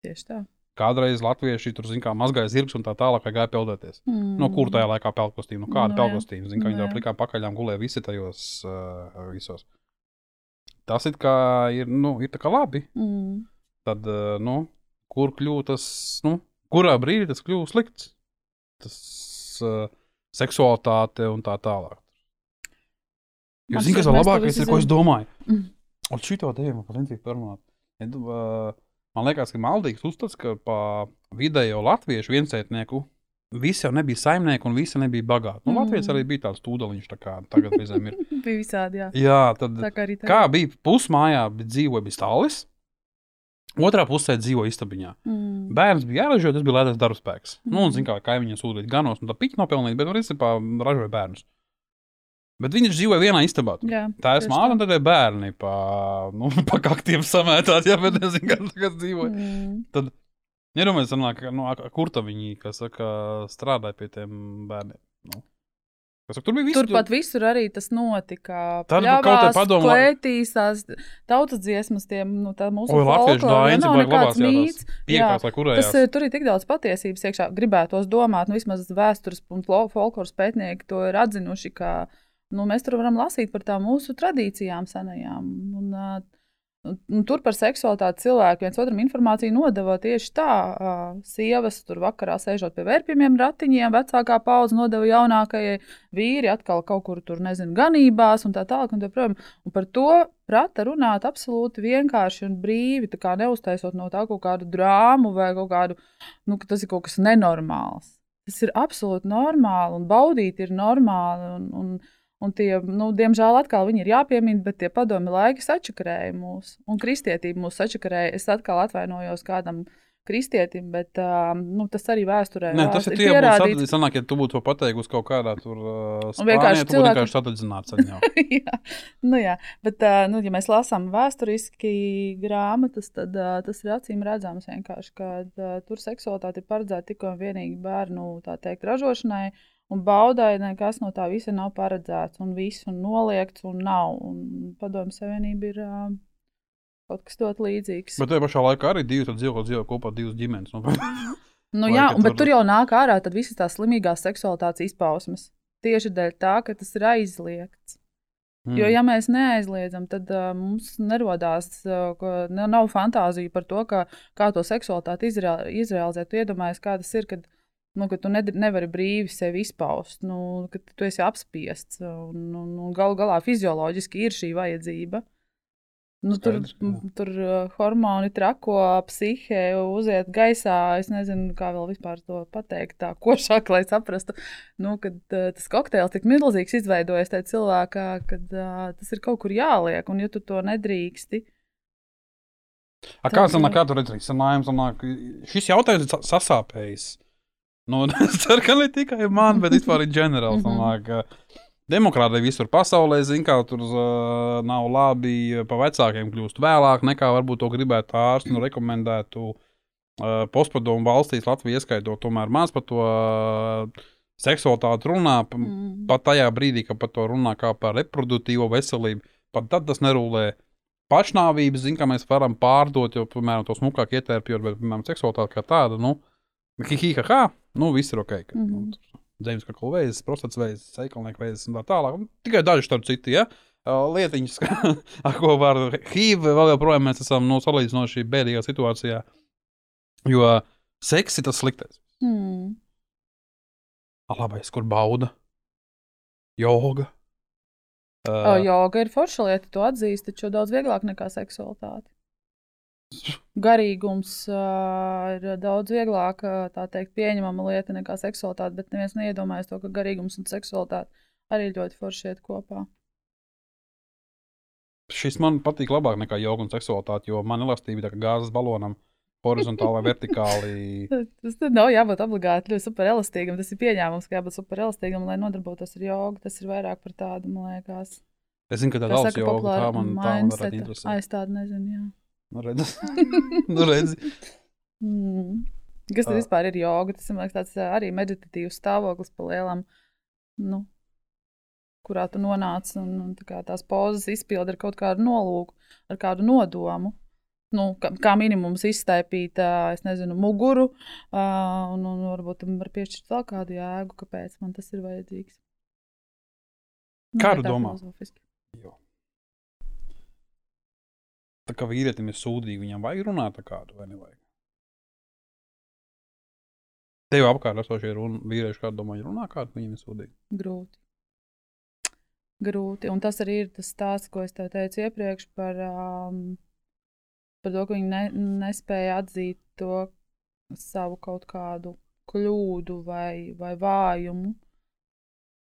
Tieši tā. Kādreiz latvieši tur, zin kā, mazgāja zirgus un tā tālāk, vai gāja peldēties. Mm. No kur tajā laikā peldkostīm? No kāda Nu, no, jā. peldkostīma? Zin kā, viņi Nu, jau jā. plikām pakaļām gulēja visi tajos uh, visos. Tas it kā ir, nu, ir tā kā labi. Mm. Tad, uh, nu, kur kļūst tas, nu, kurā brīdī tas kļūst slikts? Tas uh, seksualitāte un tā tālāk. Man zini, kas ir labākais, ko es domāju? Mm. Un šito tēmu man patīk parunāt. Man liekas, ka maldīgs uzskats, ka pa vidējo latviešu viencētnieku visi jau nebija saimnieki un visi nebija bagāti. Nu, Mm. Latvijas arī bija tāds tūdeļš, tā kā tagad reizēm ir. Bija visādi, jā. Jā, tad Tā kā tā. kā bija pusmājā, bija dzīvoja bija stālis. Otrā pusē dzīvoja istabiņā. Mm. Bērns bija jāražo, tas bija lētais darbspēks. Mm. Nu, un, zin, kā kaimiņiem sūtīt ganos, un tā piķi nopelnīt, bet, nu, principā, ražoja bērnus. Bet viņš dzīvoja vienā istabā. tur. Jā, Tā ir māte, un tad ir bērni pa, nu, pa kaktiem samētāti, jā, bet nezinu, kas tagad dzīvoja. Mm. Nedomāju, sanāk, ka, nu, kur tā viņi, saka, strādāja pie tiem bērniem. Nu. Saka, tur bija viss. Turpat visur arī tas notika. Tad kaut kā Pļavās, padomā- klētīs, tās tautas dziesmas, tiem, nu, tā mūsu Oi, latviešu ja dainas nav nekāds jā, mīts. Piekās vai kurējās. Tas, eh, tur ir tik daudz patiesības iekšā. Gribētos domāt, nu, vismaz vēstures un folkloras pētnieki to ir atzinuši, ka nu, mēs tur varam lasīt par tām mūsu tradīcijām senajām. Un, un, un tur par seksualitāti cilvēki viens otram informāciju nodeva tieši tā. Sievas tur vakarā sēžot pie vērpjiem ratiņiem, vecākā paudze nodeva jaunākajai, vīri atkal kaut kur tur, nezinu, ganībās un tā tālāk. Un, tā, un par to prata runāt absolūti vienkārši un brīvi, neuztaisot no tā kaut kādu drāmu vai kaut kādu, nu, ka tas ir kaut kas nenormāls. Tas ir absolūti normāli un baudīt ir normāli. Un, un, un tie, nu, diemžēl, atkal viņi ir jāpiemina, bet tie padomi laiki sačakarēja mūs. Un kristietība mūs sačakarēja. Es atkal atvainojos kādam, kristietim, bet uh, nu, tas arī vēsturē Nē, tas ir tie pierādīts. Sanāk, ja tu būtu to pateikusi kaut kādā tur uh, spānē, vienkārši tu būtu cilvēki- vienkārši viņu. jā, nu jā, bet, uh, nu, ja mēs lasām vēsturiski grāmatas, tad uh, tas ir acīm redzams vienkārši, ka uh, tur seksualitāte ir paredzēta tikai un vienīgi bērnu tā teikt, ražošanai. Un baudai nekas no tā visa nav paredzēts, un viss ir noliegts, un nav. Un padomju savienība ir uh, kaut kas ļoti līdzīgs. Bet tajā pašā laikā arī divi dzīvo, dzīvo kopā divas ģimenes. Nu, Nu, jā, un, bet tur- jau nāk ārā visas tās slimīgās seksualitātes izpausmes. Tieši dēļ tā, ka tas ir aizliegts. Mm. Jo, ja mēs neaizliedzam, tad uh, mums nerodās, uh, nav fantāzija par to, ka, kā to seksualitāti izrea izrealizēt. Tu iedomājies, kā tas ir, kad, nu, ka tu nedr- nevari brīvi sevi izpaust, nu, ka tu esi apspiests. Un, un, un gal galā fizioloģiski ir šī vajadzība. Nu, tur Skaidrs, jā. m, tur uh, hormoni trako, psihe uziet gaisā. Es nezinu, kā vēl vispār to pateikt, tā košāk, lai saprastu, nu, kad uh, tas kokteils tik milzīgs izveidojas tajā cilvēkā, kad uh, tas ir kaut kur jāliek, un ja tu to nedrīksti, A, kā sanāk, kā tu redzi, sanāk, sanāk, šis jautājums ir sa- sasāpējis. Nu, es ceru, ka ne tikai man, bet vispār ir ģenerāli. Mhm. sanāk, ka Demokrātija visur pasaulē zina, ka tur uh, nav labi. Pa vecākiem kļūst vēlāk, nekā varbūt to gribētu ārsts un rekomendētu. Uh, Postpadomu valstīs Latvija ieskaitot, tomēr maz par to uh, seksualitāti runā. mm, pat tajā brīdī, kad par to runā kā par reproduktīvo veselību, pat tad tas nerūlē. Pašnāvības, zina, kā mēs varam pārdot, jo, piemēram, to smukāk ietērpjot, bet, piemēram, seksualitāte kā tāda, nu, hihiha, nu, viss ir ok. Ka, mm Mhm. -hmm. nu, Zemes kakla vēzis, prostats vēzis, seikalnieku vēzis un tā tālāk. Tikai daži starp citu, ja? Uh, Lietiņas, ar ko var HIV, vēl joprojām mēs esam nu, salīdzinoši bēdīgā situācijā. Jo seks ir tas sliktais. mm. Labais, kur bauda, joga. O, joga ir forša lieta, to atzīst, taču daudz vieglāk nekā seksualitāte. Garīgums uh, ir daudz vieglāk tā teikt, pieņemama lieta nekā seksualitāte, bet neviens neiedomājas to, ka garīgums un seksualitāte arī ļoti forši iet kopā. Šis man patīk labāk nekā joga un seksualitāte, jo man elastība ir kā gāzes balonam, horizontāli vai vertikāli. Tas nav jābūt obligāti ļoti superelastīgam. Tas ir pieņēmums, ka jābūt superelastīgam, lai nodarbotos ar jogu. Tas ir vairāk par tādu, man liekas, Es zinu, ka tā kā daudz saka, joga, tā populāra man, tā man varētu interesēt. Ai, es tādu nezinu. Jā. Nu, redz. nu, redz. Mm. Kas tad Ā. vispār ir joga? Tas man liekas, tāds arī meditatīvs stāvoklis pa lielam, nu, kurā tu nonāc un, un tā kā tās pozas izpildi ar kaut kādu nolūku, ar kādu nodomu. Nu, kā, kā minimums izstaipīt, ā, es nezinu, muguru, un, un varbūt tam var piešķirt vēl kādu jēgu, kāpēc man tas ir vajadzīgs. Nu, Kā vai tu tā domā? filozofiski. Jo. Tā kā vīrietim ir sūdīgi, viņam vajag runāt ar kādu vai nevajag. Tev apkārt esošie vīrieši, kādi domā, runā kādu, viņam ir sūdīgi. Grūti. Grūti. Un tas arī ir tas stāsts, ko es tev teicu iepriekš par, um, par to, ka viņi ne, nespēja atzīt to savu kaut kādu kļūdu vai, vai vājumu.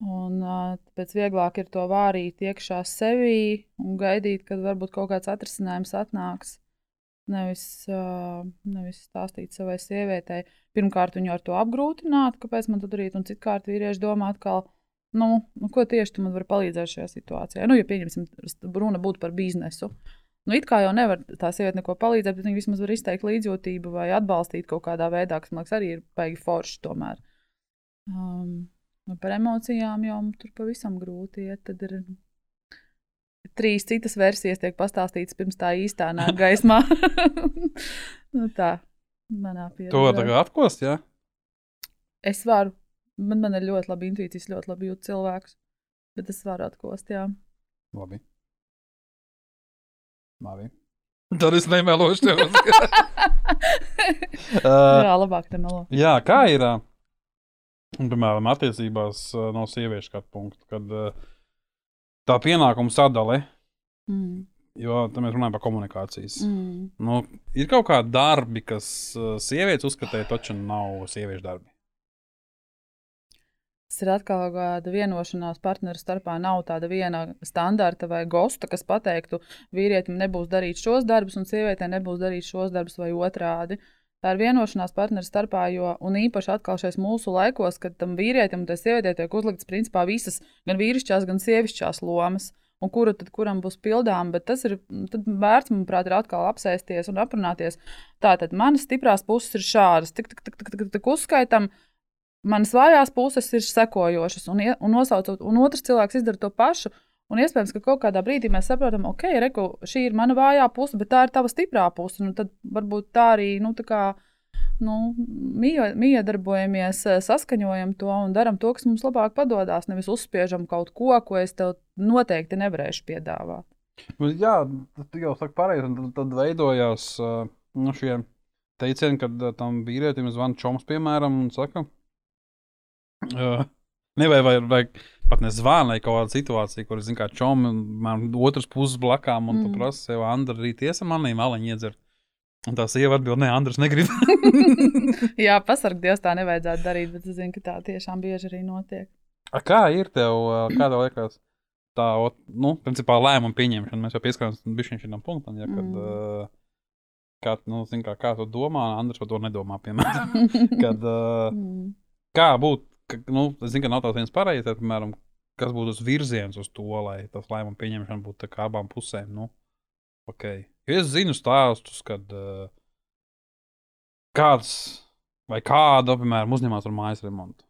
Un, tāpēc vieglāk ir to vārīt iekšā sevī un gaidīt, kad varbūt kaut kāds atrisinājums atnāks. Nevis, nevis stāstīt savai sievietei. Pirmkārt, viņu ar to apgrūtināt, kāpēc man to darīt, un citkārt vīrieši domā atkal, nu, nu, ko tieši tu man vari palīdzēt šajā situācijā. Nu, ja pieņemsim, runa būtu par biznesu. Nu, it kā jau nevar tā sieviete neko palīdzēt, bet viņa vismaz var izteikt līdzjūtību vai atbalstīt kaut kādā veidā, kas man liekas, arī ir baigi forši tomēr. Um, nu, par emocijām jau tur pavisam grūti iet. Tad ir trīs citas versijas, tiek pastāstītas pirms tā īstā nāk gaismā. nu, tā, manā pieredzē. To tagad atkost, jā? Ja? Es varu. Man, man ir ļoti labi intuīcijas, ļoti labi jūt cilvēkus. Bet es varu atkost, jā. Labi. Labi. Tad es nemelošu tev. uh, jā, labāk nemelo. jā, kā ir? ā, Un, piemēram, attiecībās ā, no sieviešu skatu punkta, kad ā, tā pienākuma sadale, Mm. jo te mēs runājam par komunikācijas. Mm. Nu, ir kaut kādi darbi, kas uh, sievietes uzskatīja, taču nav sieviešu darbi. Tas ir atkal kāda vienošanās partneru starpā. Nav tāda viena standarta vai gosta, kas pateiktu, vīrietim nebūs darīt šos darbus, un sievietei nebūs darīt šos darbus vai otrādi. Tā ir vienošanās partneru starpā, jo, īpaši atkal šais mūsu laikos, kad tam vīrietim un tai sievietei tiek uzliktas principā visas, gan vīrišķās, gan sievišķās lomas, un kura tad kuram būs pildām. Bet tas ir vērts, manuprāt, ir atkal apsēsties un aprunāties. Tātad manas stiprās puses ir šādas, tik, tik, tik, tik, tik, tik uzskaitam. Manas vājās puses ir sekojošas, un, un nosaucot, un otrs cilvēks izdara to pašu. Un iespējams, ka kaut kādā brīdī mēs saprotam, ok, reku, šī ir mana vājā puse, bet tā ir tava stiprā puse. Nu, tad varbūt tā arī nu, tā kā, nu, mie- miedarbojamies, eh, saskaņojam to un darām to, kas mums labāk padodas. Nevis uzspiežam kaut ko, ko es tev noteikti nevarēšu piedāvāt. Bet Jā, tas jau saka pareizi. Tad, tad veidojās uh, nu, šie teicieni, kad uh, tam vīrietim zvana čoms, piemēram, un saka, uh, ne vai, vai, vai pat nezvana, vai kaut kāda situācija, kur, zin, kā čomi, man otrs puses blakām, un mm. tu prasa sev, Andra, rīt iesa manī maliņu iedzert. Un tā sieva atbild, nē, Andrs negrib. Jā, pasargdies tā nevajadzētu darīt, bet es zinu, ka tā tiešām bieži arī notiek. A, kā ir tev, kā tev liekas, tā, ot, nu, principā lēmumu pieņemšana? Mēs jau pieskaramies šim punktam, ja, kad, Mm. kā, nu, zin, kā, kā tu domā, Andrs par to nedomā, piemēram. kad, Mm. kā būt, ka, nu, es zinu, ka nav tāds viens pareizs, piemēram, kas būtu tas virziens uz to, lai tas lēmumu pieņemšana būtu tā abām pusēm, nu, ok. Jo es zinu stāstus, kad uh, kāds vai kāda, piemēram, uzņemās ar mājas remontu.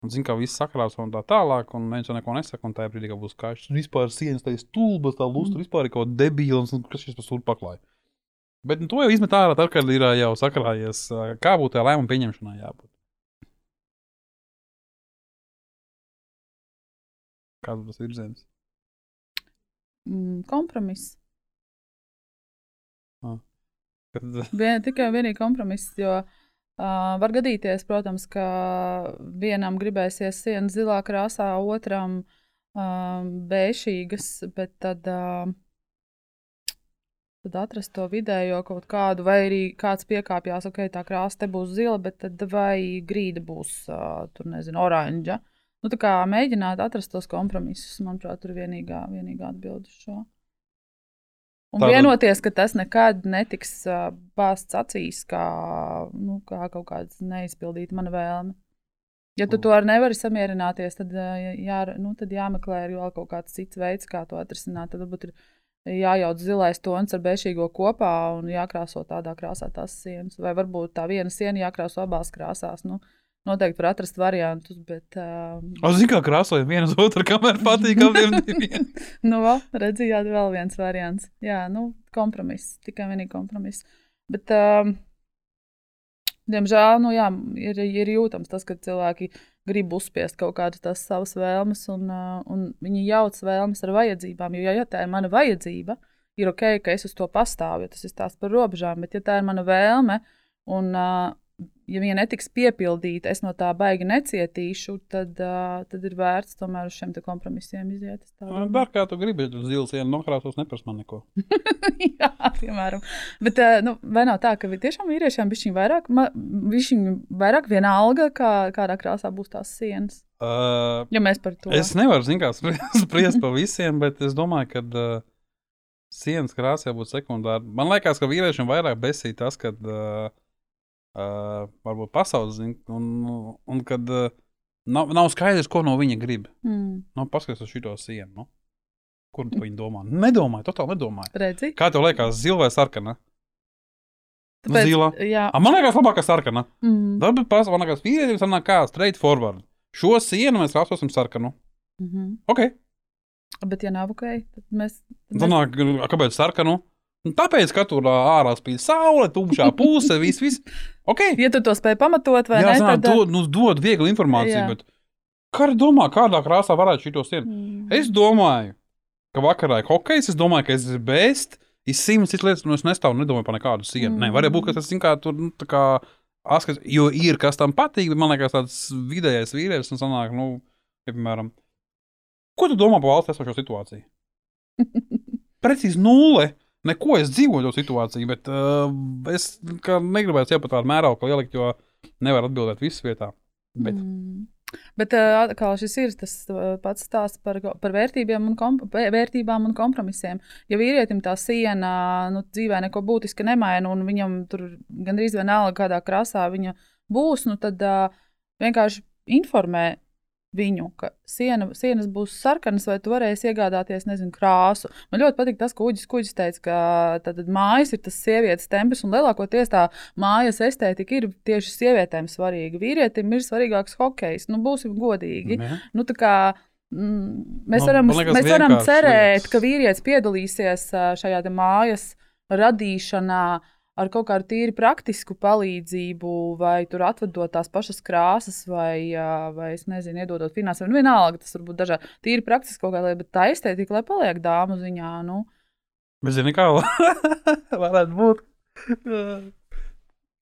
Un zina, ka viss sakrās un tā tālāk, un viņš jau neko nesaka, un tajā brīdī, kad būs kāds tur vispār sienas, tā ir stulbas, tā lustra Mm. vispār kaut kāda debīla, un kas šis pa stulbu paklāja. Bet nu, to jau izmet ārā, tad, kad ir jau sakrājies, kā būtu tajā lēmuma pieņemšanā jābūt. Kāds būs virziens? Mm, Kompromiss. Kad, Vien, tikai vienīgi kompromiss, jo uh, var gadīties, protams, ka vienam gribēsies sienas zilā krāsā, otram uh, bēšīgas, bet tad, uh, tad atrast to vidējo kaut kādu, vai arī kāds piekāpjas, ok, tā krāsa te būs zila, bet tad vai grīda būs, uh, tur nezinu, oranža. Nu, tā kā mēģināt atrast tos kompromisus, manuprāt, tur ir vienīgā, vienīgā atbilde uz šo. Un Tātad- vienoties, ka tas nekad netiks uh, bāzts acīs, kā, nu, kā kaut kāda neizpildīta mana vēlme. Ja tu to ar nevari samierināties, tad, uh, jā, nu, tad jāmeklē arī vēl kaut kāds cits veids, kā to atrisināt. Tad varbūt ir jājauc zilais tons ar bēšīgo kopā un jākrāso tādā krāsā tās sienas. Vai varbūt tā viena siena jākrāso abās krāsās. Nu, noteikti var atrast variantus, bet. Uh, O, zini, kā krāsojam vienu uz otru, kamēr patīk abiem diviem. nu, vēl, redzījāt, vēl viens variants. Jā, nu, kompromiss, tikai vienīgi kompromiss. Bet, um, diemžēl, nu, jā, ir, ir jūtams tas, ka cilvēki grib uzspiest kaut kādas tās savas vēlmes, un, uh, un viņi jauc vēlmes ar vajadzībām. Jo, ja, ja tā ir mana vajadzība, ir ok, ka es uz to pastāvu, jo tas ir tās par robežām, bet ja tā ir mana vēlme, un uh, ja viņa netiks piepildīta, es no tā baigi necietīšu, tad, uh, tad ir vērts tomēr uz šiem te kompromisiem iziet. Dar kā tu gribi, ja tu zils vienu nokrāsos, neprasa man neko. Jā, piemēram. Bet uh, nu, vai nav tā, ka tiešām vīriešiem bija vairāk, bišķiņ vairāk vienalga, kā, kādā krāsā būs tās sienas? Uh, Ja mēs par to Es nevaru zin, kā, spri- spriest par visiem, bet es domāju, ka uh, sienas krāsa jābūt sekundāra. Man liekas, ka vīriešiem vairāk besīja tas, ka uh, uh, varbūt pasaules zina, un, un kad uh, nav, nav skaidrs, ko no viņa grib. mm, Nu, paskaties uz šo sienu. Nu. Kur tu viņi domā? Nedomāju, totāli nedomāju. redzi? Kā tev liekas, zila vai sarkana? Tāpēc- Zila. Jā, A, man liekas, labākā sarkana. mm, Varbūt pasaules, man liekas, vīrietim sanāk kā straight forward. Šo sienu mēs krāsosim sarkanu. mm -hmm. Ok. bet ja nav ok, tad mēs. Tad mēs Sanāk, a, kāpēc sarkanu? Nu, tāpēc, ka tur ārā spīd saule, tumšā puse, viss, viss. Ok. ja tu to spēj pamatot, vai Jā, ne? sanāk, tad, dod, nu, dod viegli informāciju, Jā. bet kā domā, kādā krāsā varētu šito sienu? mm, Es domāju, ka vakarā ir hokejs, es domāju, ka es esmu bēst. Ir simts citas lietas, un es nestāvu un nedomāju par nekādu sienu. Mm. Nē, varēja būt, ka tas ir kā tur, nu, tā kā askas, jo ir kas tam patīk, bet man liekas, tāds vidējais vīrietis, un sanāk, nu, ja, piemēram, ko tu domā par valsts esošo situāciju? Precīzi nulle. Neko es dzīvoju to situāciju, bet uh, es negribētu jau pat tādu mērauklu ielikt, jo nevaru atbildēt visas vietā. Bet mm. Bet uh, atkal šis ir tas uh, pats stāsts par, par vērtībiem un kom, vērtībām un kompromisiem. Ja vīrietim tā siena nu, dzīvē neko būtiski nemaina, un viņam tur gandrīz vienalga, kādā krāsā viņa būs, nu, tad uh, vienkārši informē viņu, ka siena, sienas būs sarkanas, vai tu varēsi iegādāties nezinu, krāsu. Man ļoti patīk tas, ko Uģis Kuģis teica, ka tad, mājas ir tas sievietes templis, un lielākoties tā mājas estētika ir tieši sievietēm svarīga. Vīrietim ir svarīgāks hokejs, nu būsim godīgi. Jā. Nu, kā, mm, mēs Nu, varam, liekas, mēs varam cerēt, liekas. ka vīrietis piedalīsies šajā mājas radīšanā ar kaut kādu tīri praktisku palīdzību, vai tur atvedot tās pašas krāsas, vai, vai es nezinu, iedodot finansējumu. Nu, vienalga, tas var būt dažādi. Tīri praktiski kaut kādā, bet tā estētika, lai paliek dāmu ziņā. Nu. Bet zini, kā varētu būt?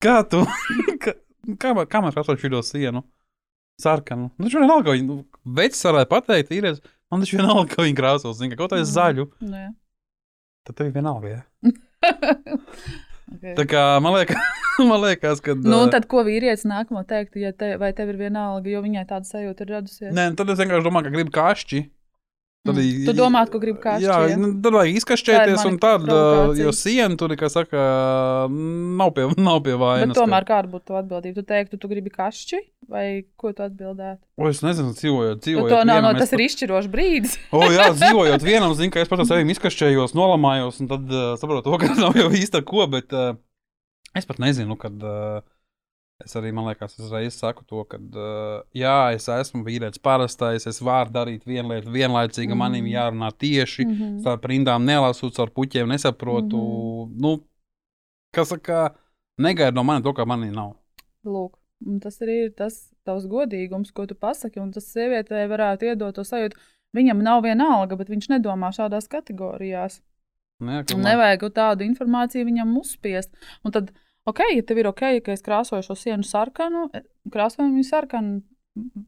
Kā tu? kā, kā, man- kā mēs redzam šo sienu? Sarkanu. Nu, taču vienalga, ka viņi nu, vecs varētu pateikt, ir. Man taču vienalga, ka viņi krāsos, zina, ka kaut kā Mm. zaļu. Nu, jā. Tad tev ir vienalga. Ja? okay. Tā kā man liekas, man liekas ka. Nu, tad, ko vīrietis nākamo teiktu, ja te, vai tev ir vienalga, jo viņai tāda sajūta ir radusies? Nē, tad es vienkārši domāju, ka gribu kašķi. Tad, Mm. Tu domā, ka gribi kašķi, Jā, nu, tad vajag izkašķēties, Tā un tad, jo siena tur, kā saka, nav pie, nav pie vainas. Bet tomēr kāda būtu atbildība? Tu teiktu, tu gribi kašķi, vai ko tu atbildētu? O, es nezinu, dzīvojot, Nu, dzīvojot. to, nav, no, vienam, tas es ir izšķirošs brīdis. O, jā, dzīvojot vienam, zinu, ka es pats sevi izkašķējos, nolamājos, un tad uh, saprotu, ka nav jau īsta ko, bet uh, es pat nezinu, kad uh, es arī, man liekas, es reiz saku to, ka, uh, jā, es esmu vīrietis parastais, es varu darīt vienu lietu vienlaicīgi, mm. manim Mhm. jārunā tieši, mm. Mhm. starp rindām nelasot, ar puķiem nesaprotu, mm. Mhm. nu, kas saka, negaida no manis to, kā manī nav. Lūk, tas arī ir tas tavs godīgums, ko tu pasaki, un tas sievietei varētu iedot to sajūtu. Viņam nav viena alga, bet viņš nedomā šādās kategorijās. Ka man- nevajag tādu informāciju viņam uzspiest. Un tad, ok, ja tev ir ok, ka es krāsoju šo sienu sarkanu, e, krāsojam viņu sarkanu,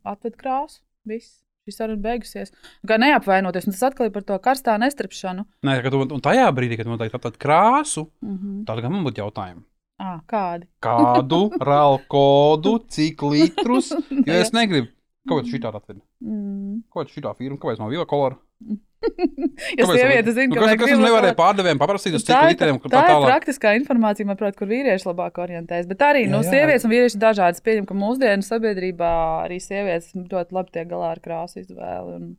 atved krāsu, viss. Šis saruna beigusies. Kā neapvainoties, un tas atkal ir par to karstā nestrepšanu. Nē, ka tu, un tajā brīdī, kad man teikt, tātad krāsu, Mm -hmm. tad gan man būtu jautājumi. à, kādi? Kādu rālu kodu, cik litrus? Jo es negribu. Kāpēc šī tāda atveda? Mm. Kāpēc šī tā firma? Kāpēc man bija kolora? Ja sieviete zina, nu, ka vielu nevarēju kolor- pārdevējiem paprasīt uz cik Tā ir, litriem? tā, Tā tā ir tālāk. praktiskā informācija, manuprāt, kur vīrieši labāk orientējas. Bet arī Jā, nu, jā. sievietes un vīrieši ir dažādas. Pieņem, ka mūsdienu sabiedrībā arī sievietes ļoti labi tiek galā ar krāsu izvēli. Un,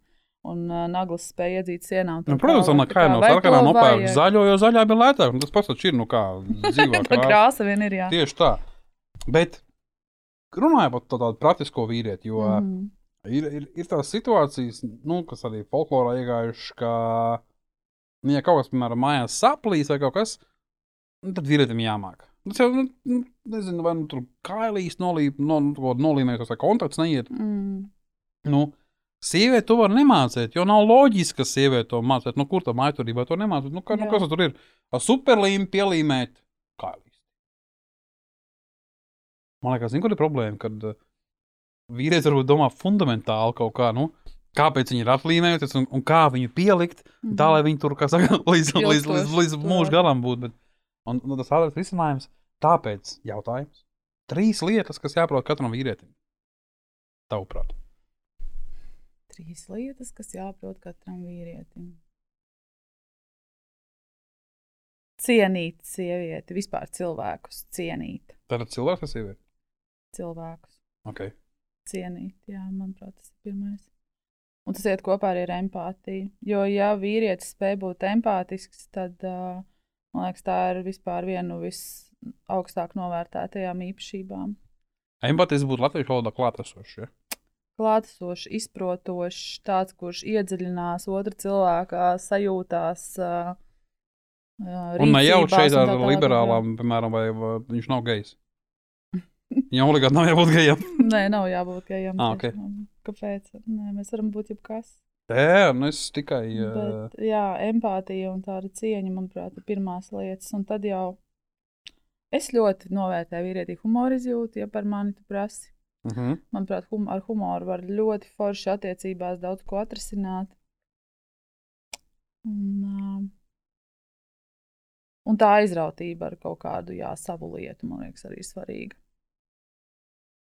un uh, naglas spēja iedzīt sienā. Nu, protams, tālāk. Tā kā no sarkanā nopērk zaļo, jo zaļā bija lētāk. Tas pats taču ir, nu kā dzīvā Tā krāsa. krāsa vien ir. Jā. Tieši tā. Bet runājot par tā- tādu praktisko vīrieti, jo mm. Mhm. Ir, ir, ir tās situācijas, nu, kas arī folklorā iegājušas, ka, nu, ja kaut kas, piemēram, mājās saplīs vai kaut kas, nu, tad vīrietim jāmāk. Tas jau, nu, nu, nezinu, vai nu tur kailīs nolīp, no, no, nolīmēs, vai kontakts neiet. Mm. Nu, sieviete to var nemācīt, jo nav loģiski, ka sieviete to mācīt. Nu, kur tā maiturībā to nemācīt? Nu, kā, nu, kas tur ir? Ar superlīmu pielīmēt kailīs. Man liekas, zini, kur ir problēma, kad uh, vīrietis varbūt domā fundamentāli kaut kā, nu, kāpēc viņi ir atlīmējušies un, un kā viņu pielikt, Mhm. tā lai viņi tur, kā saka, līdz, līdz, līdz, līdz, mūža galam būtu. Bet, un, un tas ātrāks risinājums, tāpēc jautājums. Trīs lietas, kas jāprot katram vīrietim. Tavuprāt. Trīs lietas, kas jāprot katram vīrietim. Cienīt sievieti, vispār cilvēkus, cienīt Tad cilvēks vai sieviete? cilvēkus. Okay. Cienīt. Jā, manuprāt, tas ir pirmais. Un tas iet kopā arī ar empātiju. Jo, ja vīrietis spēj būt empātisks, tad man liekas, tā ir vispār viena no visaugstāk novērtētajām īpašībām. Empatijas būtu latviešu valodā klātesošs. Ja? Klātesošs, izprotošs, tāds, kurš iedziļinās otra cilvēka sajūtās. Uh, uh, Un rīcībās šeit ar liberālām, piemēram, vai, vai viņš nav gejs. Viņam obligāti nav jābūt gejam. Nē, nav jābūt gejam. Ah, ok. tiešām. Kāpēc? Nē, mēs varam būt jebkas. Tē, nu es tikai. Uh, Bet, jā, empātija un tāda cieņa, manuprāt, ir pirmās lietas. Un tad jau es ļoti novērtēju vīrieti humoru izjūtu, ja par mani tu prasi. uh -huh. Manuprāt, hum ar humoru var ļoti forši attiecībās daudz ko atrisināt. Un, uh, un tā aizrautība ar kaut kādu jā, savu lietu, man liekas, arī svarīga.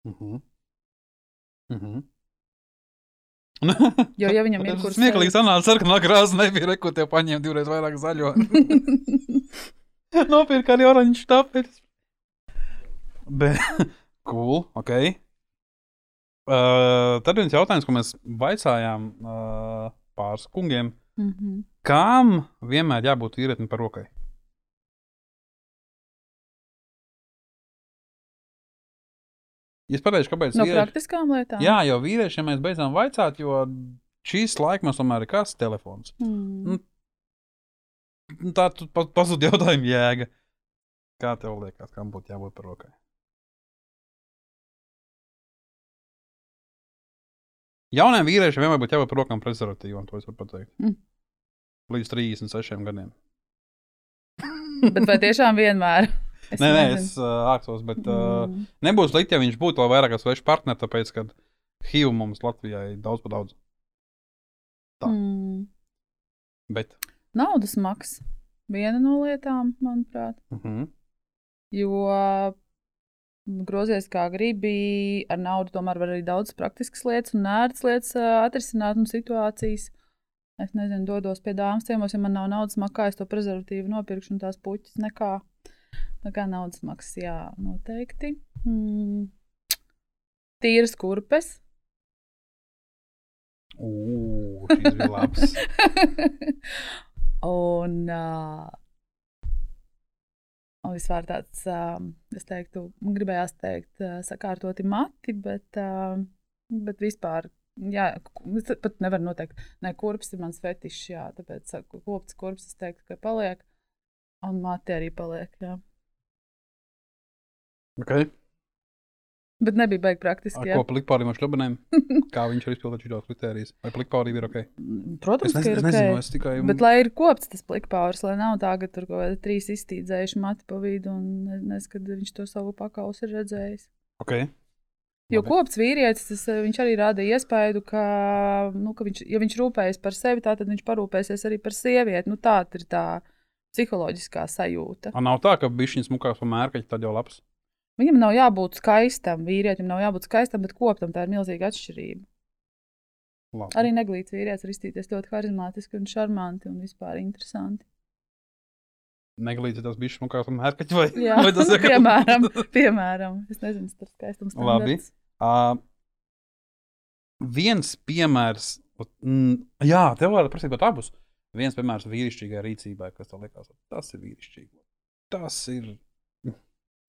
Uh -huh. Jo, ja viņam ir Tas kur smieklīgi sanāca, sarkanā krāsa nebija, re, ko tev paņēma divreiz vairāk zaļo. Nopirka arī oranžu tāpēc. Bet, cool, ok. Uh, tad viens jautājums, ko mēs vaicājām uh, pāris kungiem. mm -hmm. Kam vienmēr jābūt vīrietim par rokai? Es pateikšu, kāpēc. No vīrieši- praktiskām lietām. Jā, jo vīriešiem mēs beidzām vaicāt, jo šīs laikmas tomēr ir kas telefons. Mm. Nu, Nu, Tā tu pa- pazūd jautājuma jēga. Kā tev liekas, kam būtu jābūt par rokai? Jauniem vīriešiem vienmēr būtu jābūt par rokām prezervatīvam, to es varu pateikt. Mm. Līdz 36 gadiem. Bet vai tiešām vienmēr? Es Nē, nē, es uh, āksos, bet uh, Mm. nebūs slikti, ja viņš būtu vēl vairāk kā svešs partneris, tāpēc, ka HIV mums Latvijā ir daudz par daudz. tā. Mm. Bet, Naudas maksa. Viena no lietām, manuprāt. uh -huh. Jo mm, grozies kā gribi, ar naudu tomēr var arī daudz praktiskas lietas un nērtas lietas atrisināt un situācijas. Es nezinu, dodos pie dāmas ciemos, ja man nav naudas makā, es to prezervatīvu nopirkšu un tās puķis nekā. Tā kā naudas maksas, jā, noteikti. Mm. Tīras kurpes. Ugh, šis bija labs. un, uh, un vispār tāds, uh, es teiktu, gribējās teikt, uh, sakārtoti mati, bet, uh, bet vispār, jā, es pat nevaru noteikt, ne, kurps ir mans fetišs, jā, tāpēc kopts kurps, es teiktu, ka paliek, un mati arī paliek, jā. Okay. Bet nebija baigi praktiski, Ar jā. ko plikpāriem ar šļobenēm? Kā viņš ir izpildījis šos kritērijus? Vai plikpārība ir ok? Protams, Es, nez, ka ir es nezinu, ok. es tikai. Bet lai ir kopts tas plikpārs, lai nav tā, ka tur kaut kādi trīs iztīdzējuši mati pa vidu un ne- nezinu, kad viņš to savu pakausu ir redzējis. Okay. Jo Labi. kopts vīrietis, tas, eh, viņš arī rada iespēju, ka, nu, ka viņš, ja viņš rūpējas par sevi, tā, tad viņš parūpēsies arī par sievieti. Nu, tā ir tā psiholoģiskā sajūta. A, nav tā, ka bišķiņas smukās pa mērkaķi, tad jau labs. Viņam nav jābūt skaistam, vīrietim nav jābūt skaistam, bet koptam tā ir milzīga atšķirība. Labi. Arī neglīts vīrietis var izstīties ļoti harizmātiski un šarmanti un vispār interesanti. Neglīti tas bišķiņas smukās pa mērkaķi vai, Jā, vai tas ir piemēram, piemēram, es nezinu, tas ir skaistums. Labi. Uh, viens piemērs, mm, jā, tev var prasīt pat abus. Viens piemērs vīrišķīgai rīcībai, kas tev liekas, tas ir vīrišķīgi. Tas ir.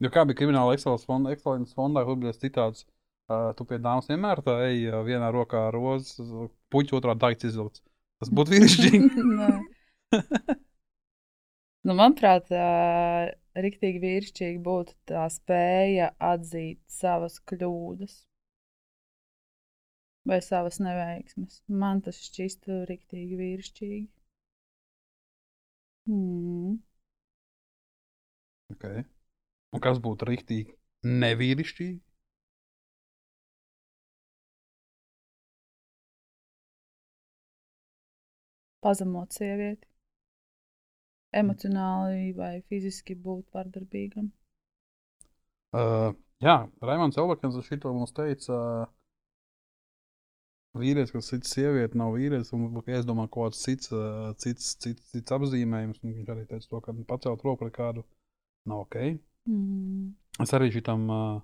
Jo kā bija krimināla ekscelences ekscelences fondā, kur bija citāts, uh, tu pie dāmas vienmēr tā ej, uh, vienā rokā rozes, puķi otrā daļas izvilkts. Tas būtu vīrišķīgi. Nē. nu, manuprāt, uh, rīktīgi vīrišķīgi būtu tā spēja atzīt savas kļūdas vai savas neveiksmes. Man tas šķistu rīktīgi vīrišķīgi. Hmm. okay. Un kas būtu rīktīgi nevīrišķīgi? Pazemot sievieti. Emocionāli vai fiziski būt vardarbīgam. Uh, jā, Raimons Elvakens uz šito mums teica, uh, vīrietis, kas cits sievieti, nav vīrietis, un es domāju, kaut kāds cits, uh, cits, cits, cits apzīmējums, viņš arī teica to, ka pacelt roku pret kādu nav ok. Mm. Es arī šitam uh,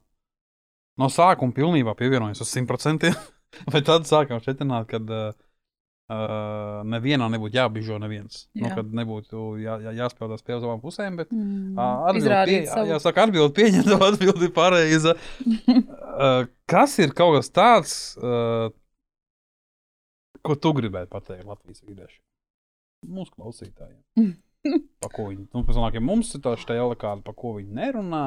no sākuma pilnībā pievienojos uz 100%, vai tad sākām šķietināt, kad uh, uh, nevienam nebūtu jābižo neviens. Nu, Jā. kad nebūtu jā, jā, jāspēlē spēle uz abām pusēm, bet Mm. Atbildi Izrādīt pie, savu jā, saka, atbildi pieņemta, atbildi pareiza. Uh, kas ir kaut kas tāds, uh, ko tu gribētu pateikt Latvijas vīriešiem? Mūsu klausītājiem. Pa ko viņi, nu, pēc tam, ja mums ir tā stēle kāda, pa ko viņi nerunā,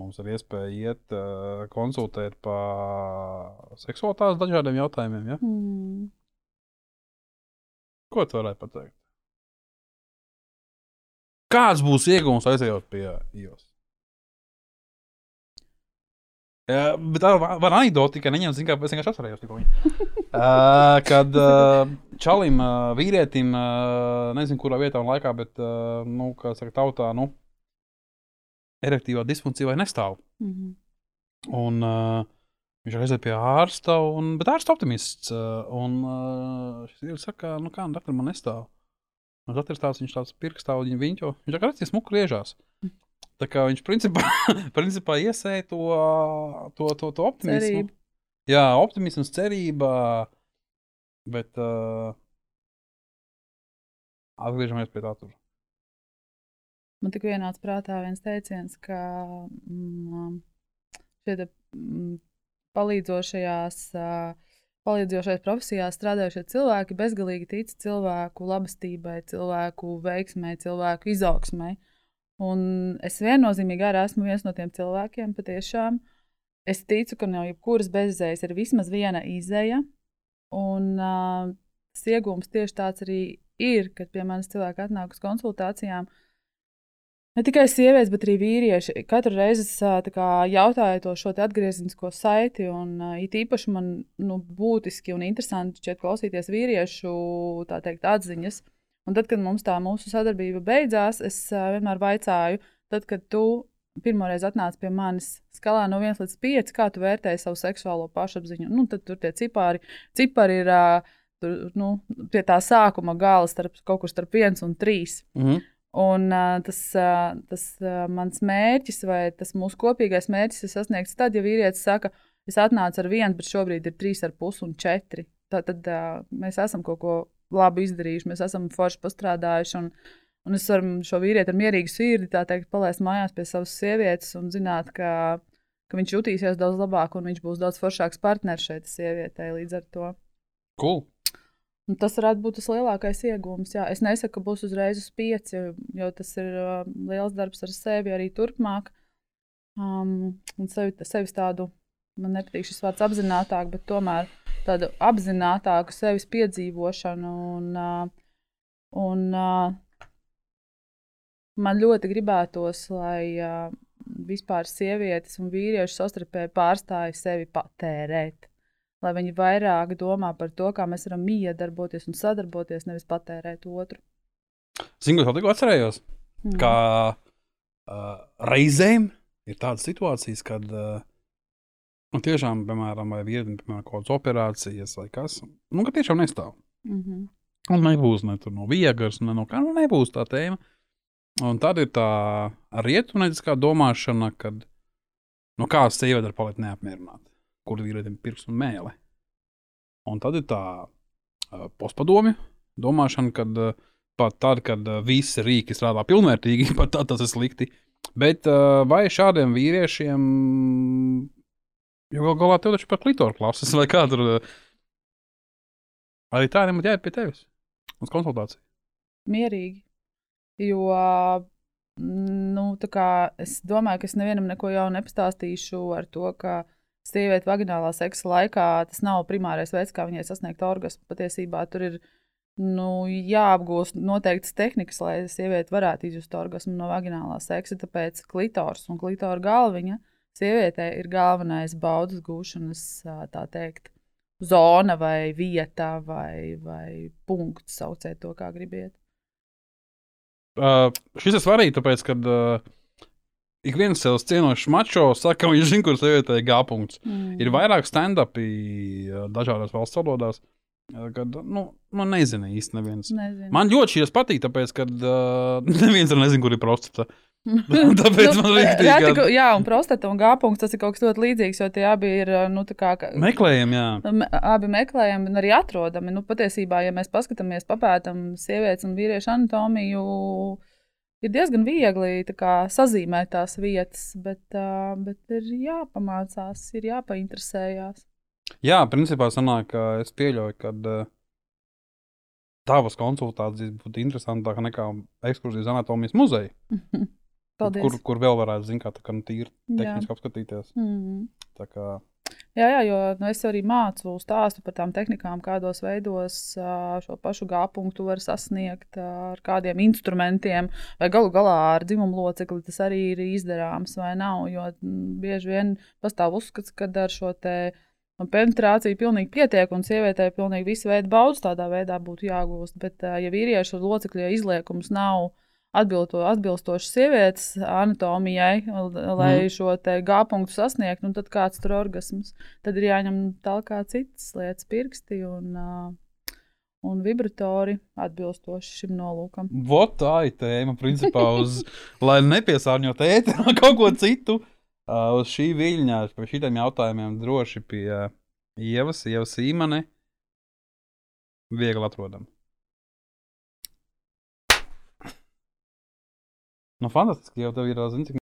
mums ir iespēja iet uh, konsultēt par seksualitātes dažādiem jautājumiem. Ja? Mm. Ko tu varētu pateikt? Kāds būs iegūms aizejot pie IOS? Jā, bet tā var anekdote, tikai neņemt, zinu, kā es vienkārši atcerējos tikko viņu. uh, kad uh, čalim, uh, vīrietim, uh, nezinu, kurā vietā un laikā, bet, uh, nu, kā saka, tautā, nu, erektīvā disfunkcija vai nestāv. Mm. Un uh, Viņš aiziet pie ārsta, un, bet ārsta optimists. uh, Un uh, šis vīrs saka, nu kā, doktor, man nestāv. Un ir tāds, viņš tāds pirkstā, un viņš viņš tā kā redzēs, smuku riežās. Tā kā viņš principā, principā iesēja to, to, to, to optimismu. Cerību. Jā, optimisms, cerība. Bet uh, atgriežamies pie tā. Tur. Man tik vienāds prātā viens teiciens, ka mm, šie mm, palīdzošajās, ā, palīdzošajās profesijās strādājušie cilvēki bezgalīgi tic cilvēku labestībai, cilvēku veiksmai, cilvēku izaugsmai. Un es viennozīmīgi arī esmu viens no tiem cilvēkiem, patiešām. Es ticu, ka no jebkuras bezizējas ir vismaz viena izēja. Un uh, tas iegūms tieši tāds arī ir, kad pie manis cilvēki atnāk uz konsultācijām. Ne tikai sievietes, bet arī vīrieši. Katru reizi es kā jautāju to šo atgriezenisko saiti, un ā, it īpaši man nu, būtiski un interesanti šķiet klausīties vīriešu teikt, atziņas. Un tad, kad mums tā mūsu sadarbība beidzās, es vienmēr vaicāju, tad, kad tu pirmoreiz atnāci pie manis skalā no 1 līdz 5, kā tu vērtēji savu seksuālo pašapziņu. Nu, tad tur tie cipari, cipari ir tur, nu, pie tā sākuma gala starp kaut kur starp 1 un 3. Mm -hmm. Un uh, tas, uh, tas uh, mans mērķis, vai tas mūsu kopīgais mērķis, ir sasniegts tad, ja vīrietis saka, es atnācu ar vienu, bet šobrīd ir trīs ar pusi un četri. Tad, tad uh, mēs esam kaut ko labu izdarījuši, mēs esam forši pastrādājuši. Un, un es varu šo vīrieti ar mierīgu sirdi tā teikt, palaist mājās pie savas sievietes un zināt, ka, ka viņš jutīsies daudz labāk un viņš būs daudz foršāks partneris šeit sievietei līdz ar to. Cool. Un tas varētu būt tas lielākais iegūms. Jā. Es nesaku, ka būs uzreiz uz pieci, jo tas ir uh, liels darbs ar sevi arī turpmāk. Um, un sevi, sevis tādu, man nepatīk šis vārds apzinātāk, bet tomēr tādu apzinātāku sevis piedzīvošanu. Un, un, man ļoti gribētos, lai vispār sievietes un vīrieši savstarpēji pārstāja sevi patērēt lai viņi vairāk domā par to, kā mēs varam miedarboties un sadarboties, nevis patērēt otru. Zinu, ko tikko atcerējos, Mm. ka uh, reizēm ir tādas situācijas, kad uh, nu, tiešām, piemēram, vai viena, piemēram, kaut kādas operācijas vai kas, nu, ka tiešām nestāv. Mm -hmm. Un nebūs ne tur no viegas, ne no kā, nu, nebūs tā tēma. Un tad ir tā rietumnieciskā domāšana, kad, nu, kā sieviete var palikt neapmierināta, kur vīrietim ir pirksts un mēlē. Un tad ir tā uh, postpadomju domāšana, kad uh, pat tad, kad uh, visi rīki strādā pilnvērtīgi, pat tad tas ir slikti. Bet uh, vai šādiem vīriešiem, jo gal galā tev taču par klitoru klases vai kā tur, uh, arī tā nemaz jāiet pie tevis uz konsultāciju. Mierīgi. Jo nu, es domāju, ka es nevienam neko jaunu nepastāstīšu ar to, ka sieviete vaginālā seksa laikā tas nav primārais veids, kā viņai sasniegt orgasmu. Patiesībā tur ir nu, jāapgūst noteiktas tehnikas, lai sieviete varētu izjust orgasmu no vaginālā seksa. Tāpēc klitors un klitora galviņa sievietē ir galvenais baudas gūšanas, tā teikt, zona vai vieta vai, vai punkts, sauciet to, kā gribiet. Uh, šis ir svarīgi, tāpēc, ka uh, ik viens sev cienošs mačo saka, ka viņš zina, kur sievietē ir gāpunkts. Mm. Ir vairāk stand-upi uh, dažādās valsts valodās, uh, kad, nu, nu nezinu īsti neviens. Nezinu. Man ļoti šīs patīk, tāpēc, ka uh, neviens nezina, kur ir prostata. Tāpēc man rīktīgi, reti, ka- ka- Jā, un prostata un gāpunkts tas ir kaut kas ļoti līdzīgs, jo tie abi ir, nu, tā kā, ka- Meklējam, jā. me, abi meklējami un arī atrodami. Nu, patiesībā, ja mēs paskatāmies, papētām sievietes un vīriešu anatomiju, ir diezgan viegli tā kā, sazīmēt tās vietas, bet, ā, bet ir jāpamācās, ir jāpainteresējās. Jā, principā sanāk, ka es pieļauju, ka uh, tavas konsultācijas būtu interesantākas nekā ekskursijas anatomijas muzeja. Paldies. Kur, kur vēl varētu, zināt, kā tā kā nu, tīri Jā. tehniski apskatīties. Mm. Kā, Jā, jā, jo nu, es arī mācu stāstu par tām tehnikām, kādos veidos šo pašu gāpunktu var sasniegt, ar kādiem instrumentiem, vai galu galā ar dzimumu locekli tas arī ir izdarāms vai nav. Jo mm, bieži vien pastāv uzskats, ka ar šo te nu, penetrāciju pilnīgi pietiek, un sievietei pilnīgi visu veidu baudas tādā veidā būtu jāgūst. Bet, ja vīriešu locekļu izliekums nav atbilto, atbilstoši sievietes anatomijai, lai mm. šo G punktu sasniegtu, un tad kāds tur orgasms. Tad ir jāņem tālāk citas lietas, pirksti un, uh, un vibratori atbilstoši šim nolūkam. Vot tā ir tēma, principā, uz, lai nepiesārņot ēteru kaut ko citu. Uh, uz šī viļņā, par šiem jautājumiem droši pie uh, Ievas, Ievas īmane. Viegli atrodam. Nu, fantastiski, jau tev ir, zini, cik